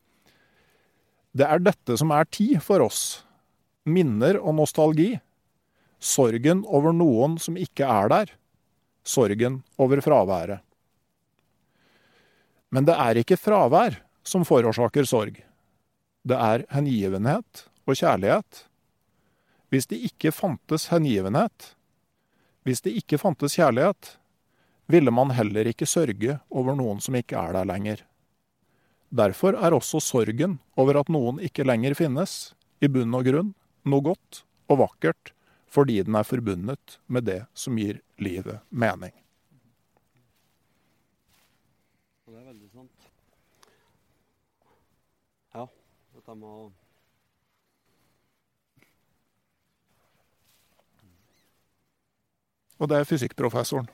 det er dette som er tid for oss. Minner og nostalgi. Sorgen over noen som ikke er der. Sorgen over fraværet. Men det er ikke fravær som forårsaker sorg. Det er hengivenhet og kjærlighet. Hvis det ikke fantes hengivenhet, hvis det ikke fantes kjærlighet, ville man heller ikke sørge over noen som ikke er der lenger. Derfor er også sorgen over at noen ikke lenger finnes, i bunn og grunn noe godt og vakkert, fordi den er forbundet med det som gir livet mening. Det er veldig sant. Ja, dette med å Og det er fysikkprofessoren.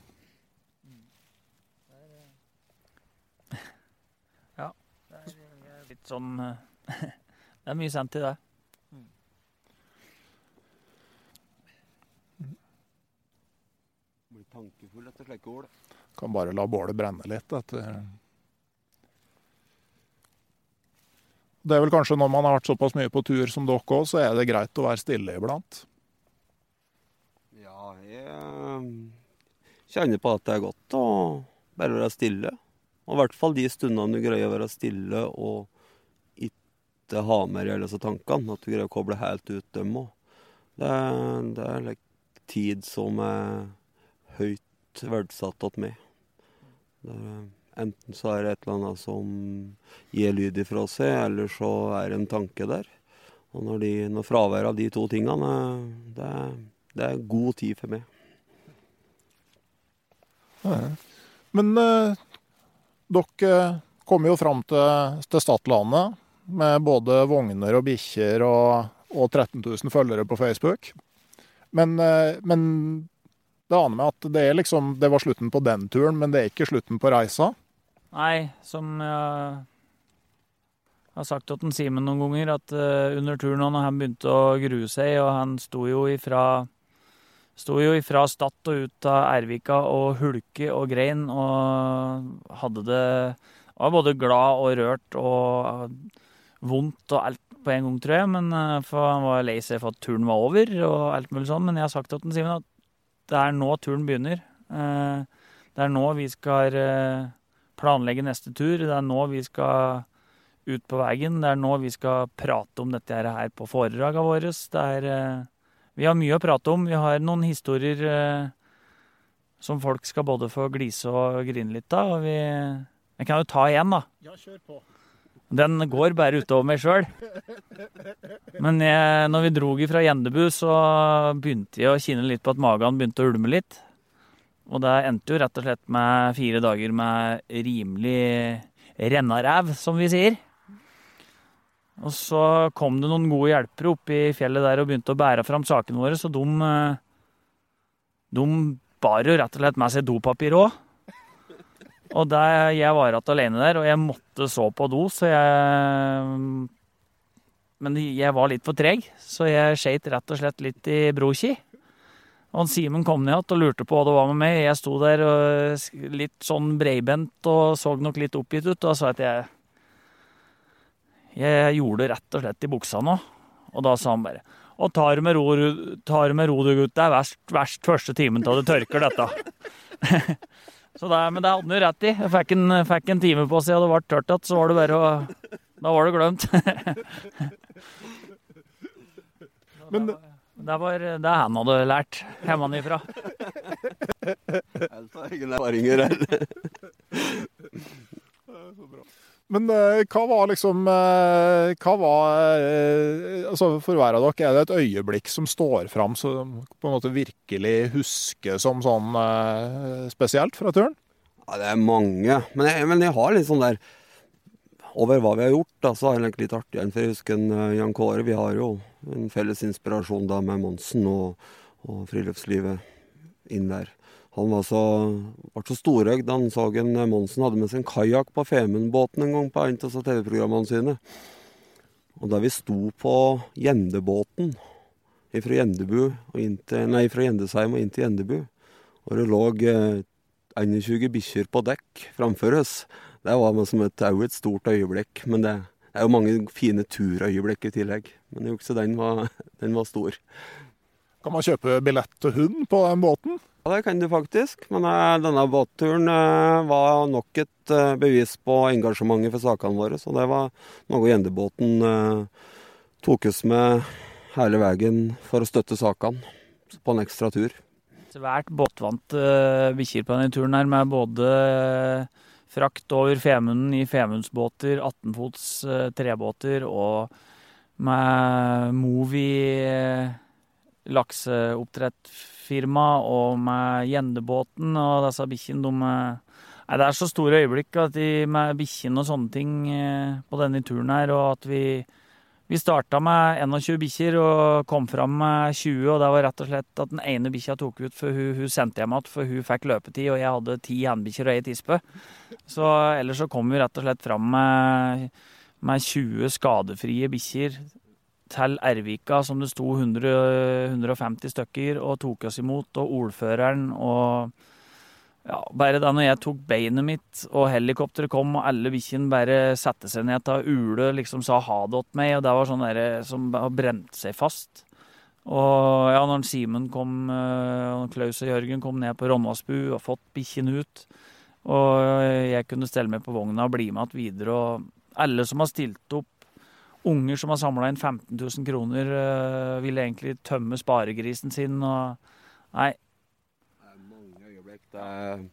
Sånn eh, Det er mye sendt i det. Blir tankefull etter slike ord. Kan bare la bålet brenne litt. Etter. Det er vel kanskje når man har vært såpass mye på tur som dere òg, så er det greit å være stille iblant. Ja, jeg eh, kjenner på at det er godt å bare være stille. Og i hvert fall de stundene du greier å være stille og ikke ha med alle disse tankene. At du greier å koble helt ut dem òg. Det, det er like tid som er høyt verdsatt av meg. Enten så er det et eller annet som gir lyd ifra seg, eller så er det en tanke der. Og når, de, når fraværet av de to tingene, det, det er god tid for meg. Men eh, dere kom jo fram til, til Stadlandet med både vogner og bikkjer og, og 13 000 følgere på Facebook. Men, eh, men det aner meg at det, liksom, det var slutten på den turen, men det er ikke slutten på reisa. Nei, som jeg har sagt til Simen noen ganger, at eh, under turen når han begynte å grue seg, og han sto jo ifra Sto jo ifra Stad og ut av Ervika og hulke og grein og hadde det Var både glad og rørt og vondt og alt på en gang, tror jeg. Men eh, for han var lei seg for at turen var over og alt mulig sånn. Men jeg har sagt til Simen at det er nå turen begynner. Eh, Det er nå vi skal eh, planlegge neste tur. Det er nå vi skal ut på veien. Det er nå vi skal prate om dette her på foredragene våre. Det er Vi har mye å prate om. Vi har noen historier som folk skal både få glise og grine litt av. Og vi Jeg kan jo ta igjen, da. Ja, kjør på. Den går bare utover meg sjøl. Men jeg, når vi drog fra Gjendebu, så begynte jeg å kjenne litt på at magen begynte å ulme litt. Og det endte jo rett og slett med fire dager med rimelig rennaræv, som vi sier. Og så kom det noen gode hjelpere opp i fjellet der og begynte å bære fram sakene våre, så de, de bar jo rett og slett med seg dopapir òg. Og der, jeg var igjen alene der, og jeg måtte så på do, så jeg Men jeg var litt for treg, så jeg skeit rett og slett litt i broki. Og Simen kom ned igjen og lurte på hva det var med meg. Jeg sto der litt sånn breibent og så nok litt oppgitt ut, og sa at jeg Jeg gjorde det rett og slett i buksa nå. Og da sa han bare Og tar det med ro du gutt. Det er verst, verst første timen til det tørker, dette. så det, men det hadde han jo rett i. Jeg fikk en, fikk en time på seg, og det ble tørt igjen, så var det bare å Da var det glemt. Men Det var det han hadde lært hjemmefra. Altså, egen erfaringer her. Men eh, hva var liksom eh, Hva var eh, altså For hver av dere, er det et øyeblikk som står fram som på en måte virkelig husker som sånn spesielt fra turen? Ja, det er mange. Men jeg, men jeg har litt sånn der Over hva vi har gjort, da, så har jeg litt artig igjen. For jeg husker en, Jan Kåre. Vi har jo en felles inspirasjon da med Monsen og, og friluftslivet inn der. Han var så, ble så storøgd. Han så en Monsen hadde med seg en kajakk på Femundbåten en gang på en av TV-programmene sine. Og da vi sto på Gjendebåten fra Gjendebu og inn til, nei, fra Gjendesheim og inn til Gjendebu, og det lå eh, 21 bikkjer på dekk framfor oss, det var som et, et stort øyeblikk. Men det, det er jo mange fine turøyeblikk i tillegg. Men jo, den var, den var stor. Kan man kjøpe billett til hund på den båten? Ja, det kan du faktisk. Men uh, denne båtturen uh, var nok et uh, bevis på engasjementet for sakene våre. Så det var noe Gjendebåten tok oss med hele veien for å støtte sakene på en ekstra tur. Svært båtvante bikkjer på denne turen her, med både frakt over Femunden i Femundsbåter, 18-fots trebåter og med Movi lakseoppdrettfirma og med Gjendebåten og disse bikkjene, de Nei, det er så store øyeblikk at de, med bikkjene og sånne ting eh, på denne turen her, og at vi vi starta med 21 bikkjer og kom fram med 20, og det var rett og slett at den ene bikkja tok ut, for hun, hun sendte hjem igjen, for hun fikk løpetid, og jeg hadde ti hannbikkjer og ei tispe. Så ellers så kom vi rett og slett fram med, med 20 skadefrie bikkjer til Ervika, som det sto 100, 150 stykker, og tok oss imot. Og ordføreren og ja, Bare da når jeg tok beinet mitt, og helikopteret kom, og alle bikkjene bare satte seg ned til Ule liksom sa ha det til meg, og det var sånn der, som brente seg fast. Og ja, når Simen kom, og Klaus og Jørgen kom ned på Ronnasbu og fått bikkjene ut, og jeg kunne stelle meg på vogna og bli med igjen videre, og alle som har stilt opp unger som har samla inn 15 000 kroner, uh, ville egentlig tømme sparegrisen sin. og Nei. Det er mange øyeblikk. Det er,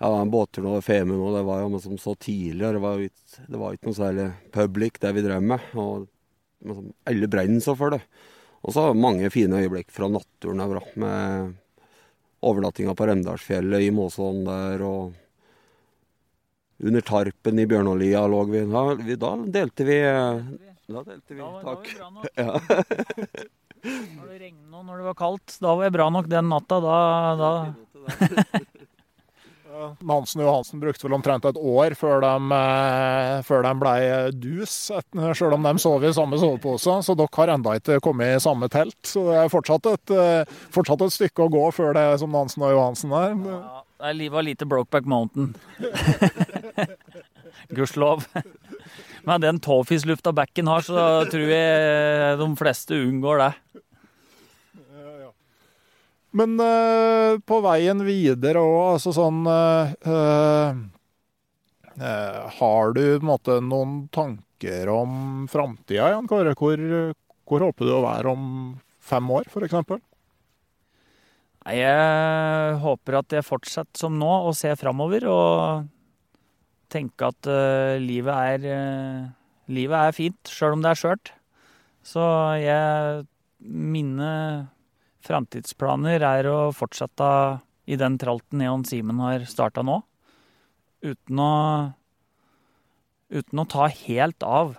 ja, den båtturen over Femund nå, det var jo som så tidligere. Det var jo ikke, det var ikke noe særlig public, det vi drev med. og liksom, Alle brenner så for det. Og så mange fine øyeblikk fra naturen der, med overnattinga på Remdalsfjellet i Måsån der. og under tarpen i Bjørnålia lå vi. Da, vi. da delte vi da telte vi. Da, Takk. Da var det bra nok. Ja. når det regnet og når det var kaldt, da var jeg bra nok den natta. Da, da. Nansen og Johansen brukte vel omtrent et år før de, eh, før de ble dus, selv om de sov i samme sovepose. Så dere har enda ikke kommet i samme telt. Så det er fortsatt et, eh, fortsatt et stykke å gå før det er som Nansen og Johansen er. Ja, det var lite Brokeback Mountain. Gudskjelov. Med den tåfislufta bekken har, så tror jeg de fleste unngår det. Men uh, på veien videre òg, altså sånn uh, uh, Har du måte noen tanker om framtida, Jan Kåre? Hvor, hvor, håper du å være om fem år, f.eks.? Jeg håper at jeg fortsetter som nå og ser framover. Og tenke at uh, livet, er, uh, livet er fint, sjøl om det er skjørt. Så jeg Mine framtidsplaner er å fortsette i den tralten Neon Simen har starta nå. Uten å Uten å ta helt av,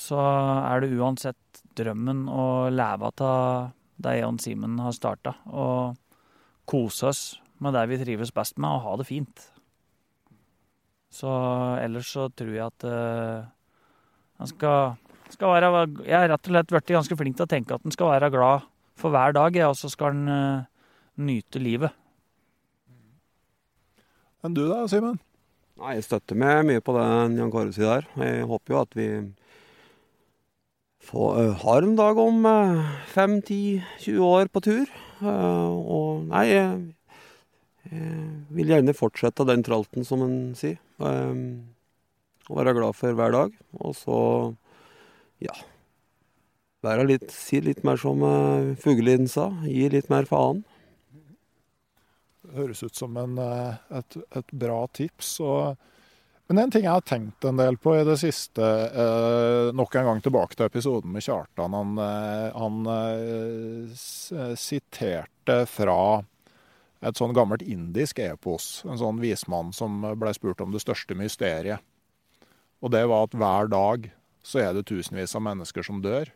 så er det uansett drømmen å leve av det Eon Simen har starta. Og kose oss med det vi trives best med, og ha det fint. Så ellers så tror jeg at uh, han skal, skal, være Jeg har rett og slett blitt ganske flink til å tenke at han skal være glad for hver dag, og så skal han uh, nyte livet. Men du da, Simen? Nei, Jeg støtter meg mye på det Jan Kåre sier der. Jeg håper jo at vi får, uh, har en dag om 5-10-20 år på tur. og nei, jeg vil gjerne fortsette den tralten, som en sier. Um, og være glad for hver dag. Og så, ja Være litt, si litt mer som uh, Fugleliden sa. Gi litt mer faen. Det høres ut som en, eh, et, et, bra tips. Og, men en ting jeg har tenkt en del på i det siste, eh, nok en gang tilbake til episoden med Kjartan. Han, eh, han eh, siterte fra et sånn gammelt indisk epos. En sånn vismann som ble spurt om det største mysteriet. Og det var at hver dag så er det tusenvis av mennesker som dør.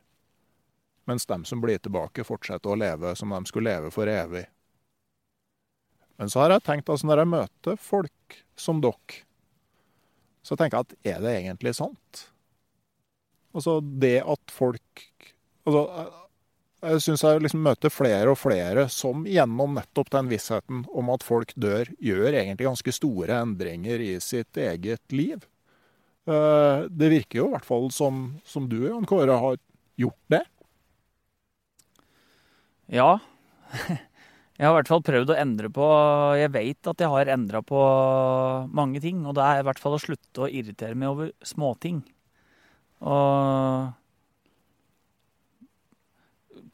Mens dem som blir tilbake, fortsetter å leve som de skulle leve for evig. Men så har jeg tenkt altså når jeg møter folk som dere, så tenker jeg at er det egentlig sant? Altså det at folk Altså jeg syns jeg liksom møter flere og flere som gjennom nettopp den vissheten om at folk dør, gjør egentlig ganske store endringer i sitt eget liv. Eh, det virker jo i hvert fall som, som du, Jan Kåre, har gjort det. Ja. Jeg har i hvert fall prøvd å endre på Jeg vet at jeg har endra på mange ting. Og det er i hvert fall å slutte å irritere meg over småting. Og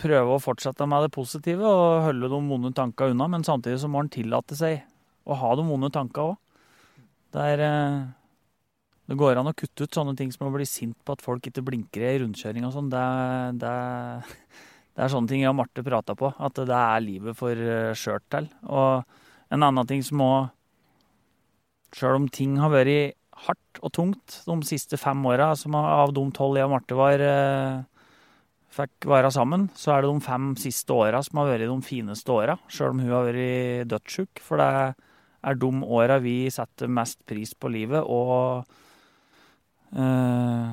prøve å fortsette med det positive og holde de vonde tankene unna. Men samtidig så må en tillate seg å ha de vonde tankene òg. Det er det går an å kutte ut sånne ting som å bli sint på at folk ikke blinker i rundkjøring og sånn. Det, det, det, er sånne ting jeg og Marte prata på, at det er livet for eh, skjørt til. Og en annen ting som òg Sjøl om ting har vært hardt og tungt de siste fem åra, som av de tolv jeg og Marte var eh, fikk være sammen, så er det de fem siste åra som har vært de fineste åra, sjøl om hun har vært dødssjuk. For det er de åra vi setter mest pris på livet, og øh,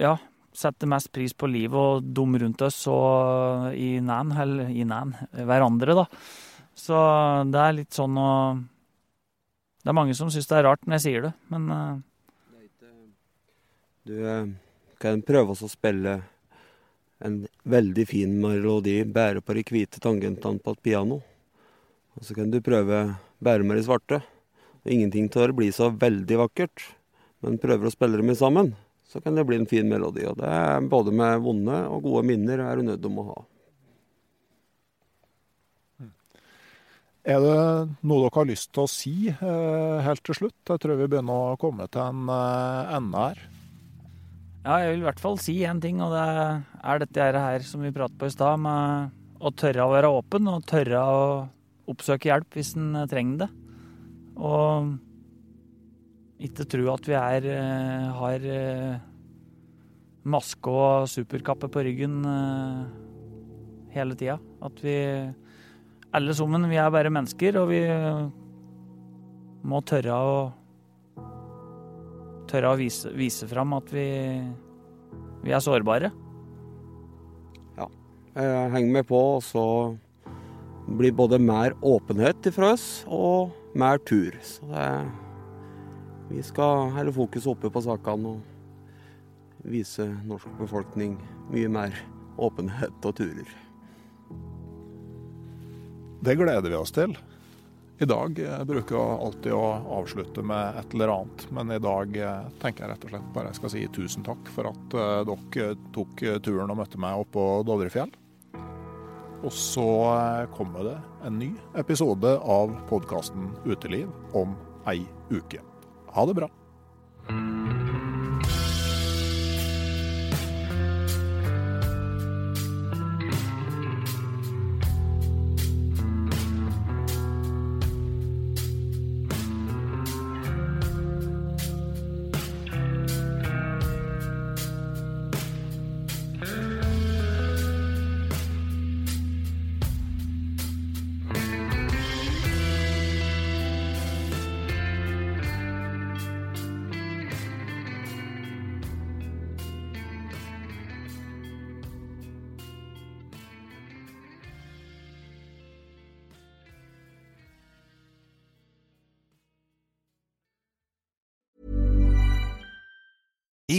ja, setter mest pris på livet og dum rundt oss og i næn, eller i næn, hverandre, da. Så det er litt sånn å Det er mange som syns det er rart når jeg sier det, men øh. Du uh, kan prøve å spille en veldig fin melodi, bære på de hvite tangentene på et piano. Og så kan du prøve bære med de svarte. Ingenting av det bli så veldig vakkert men prøver å spille dem sammen, så kan det bli en fin melodi. Og det er både med vonde og gode minner er du nødt til å ha. Er det noe dere har lyst til å si eh, helt til slutt? Jeg tror vi begynner å komme til en eh, ende her. Ja, jeg vil i hvert fall si én ting, og det er dette her som vi pratet på i stad, med å tørre å være åpen og tørre å oppsøke hjelp hvis en trenger det. Og ikke tro at vi er, eh, har eh, maske og superkappe på ryggen eh, hele tida. At vi alle sammen, vi er bare mennesker, og vi må tørre å Tørre å vise, vise fram at vi, vi er sårbare. Ja. Jeg henger med på, og så blir både mer åpenhet fra oss og mer tur. Så det vi skal holde fokuset oppe på sakene og vise norsk befolkning mye mer åpenhet og turer. Det gleder vi oss til. I dag jeg bruker jeg alltid å avslutte med et eller annet, men i dag eh, tenker jeg rett og slett bare jeg skal si tusen takk for at uh, dere tok turen og møtte meg oppe på Dovrefjell. Og så kommer det en ny episode av podkasten Uteliv om ei uke. Ha det bra.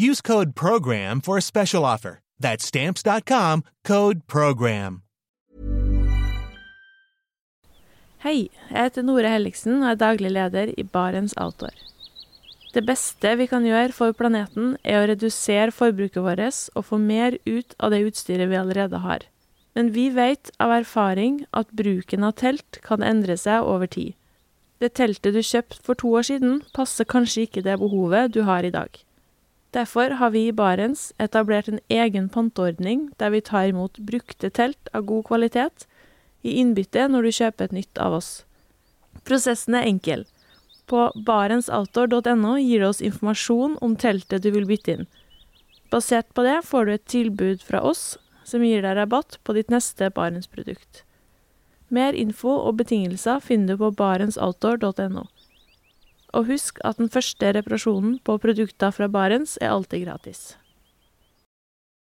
Use code PROGRAM for a special offer. That's stamps.com, code PROGRAM. Hei, jeg heter Nore Helligsen og er daglig leder i Barents Outdoor. Det beste vi kan gjøre for planeten, er å redusere forbruket vårt og få mer ut av det utstyret vi allerede har. Men vi vet av erfaring at bruken av telt kan endre seg over tid. Det teltet du kjøpte for to år siden, passer kanskje ikke det behovet du har i dag. Derfor har vi i Barents etablert en egen panteordning der vi tar imot brukte telt av god kvalitet i innbytte når du kjøper et nytt av oss. Prosessen er enkel. På barentsoutdoor.no gir du oss informasjon om teltet du vil bytte inn. Basert på det får du et tilbud fra oss som gir deg rabatt på ditt neste Barentsprodukt. Mer info og betingelser finner du på barentsoutdoor.no. Og husk at den første reparasjonen på produkter fra Barents er alltid gratis.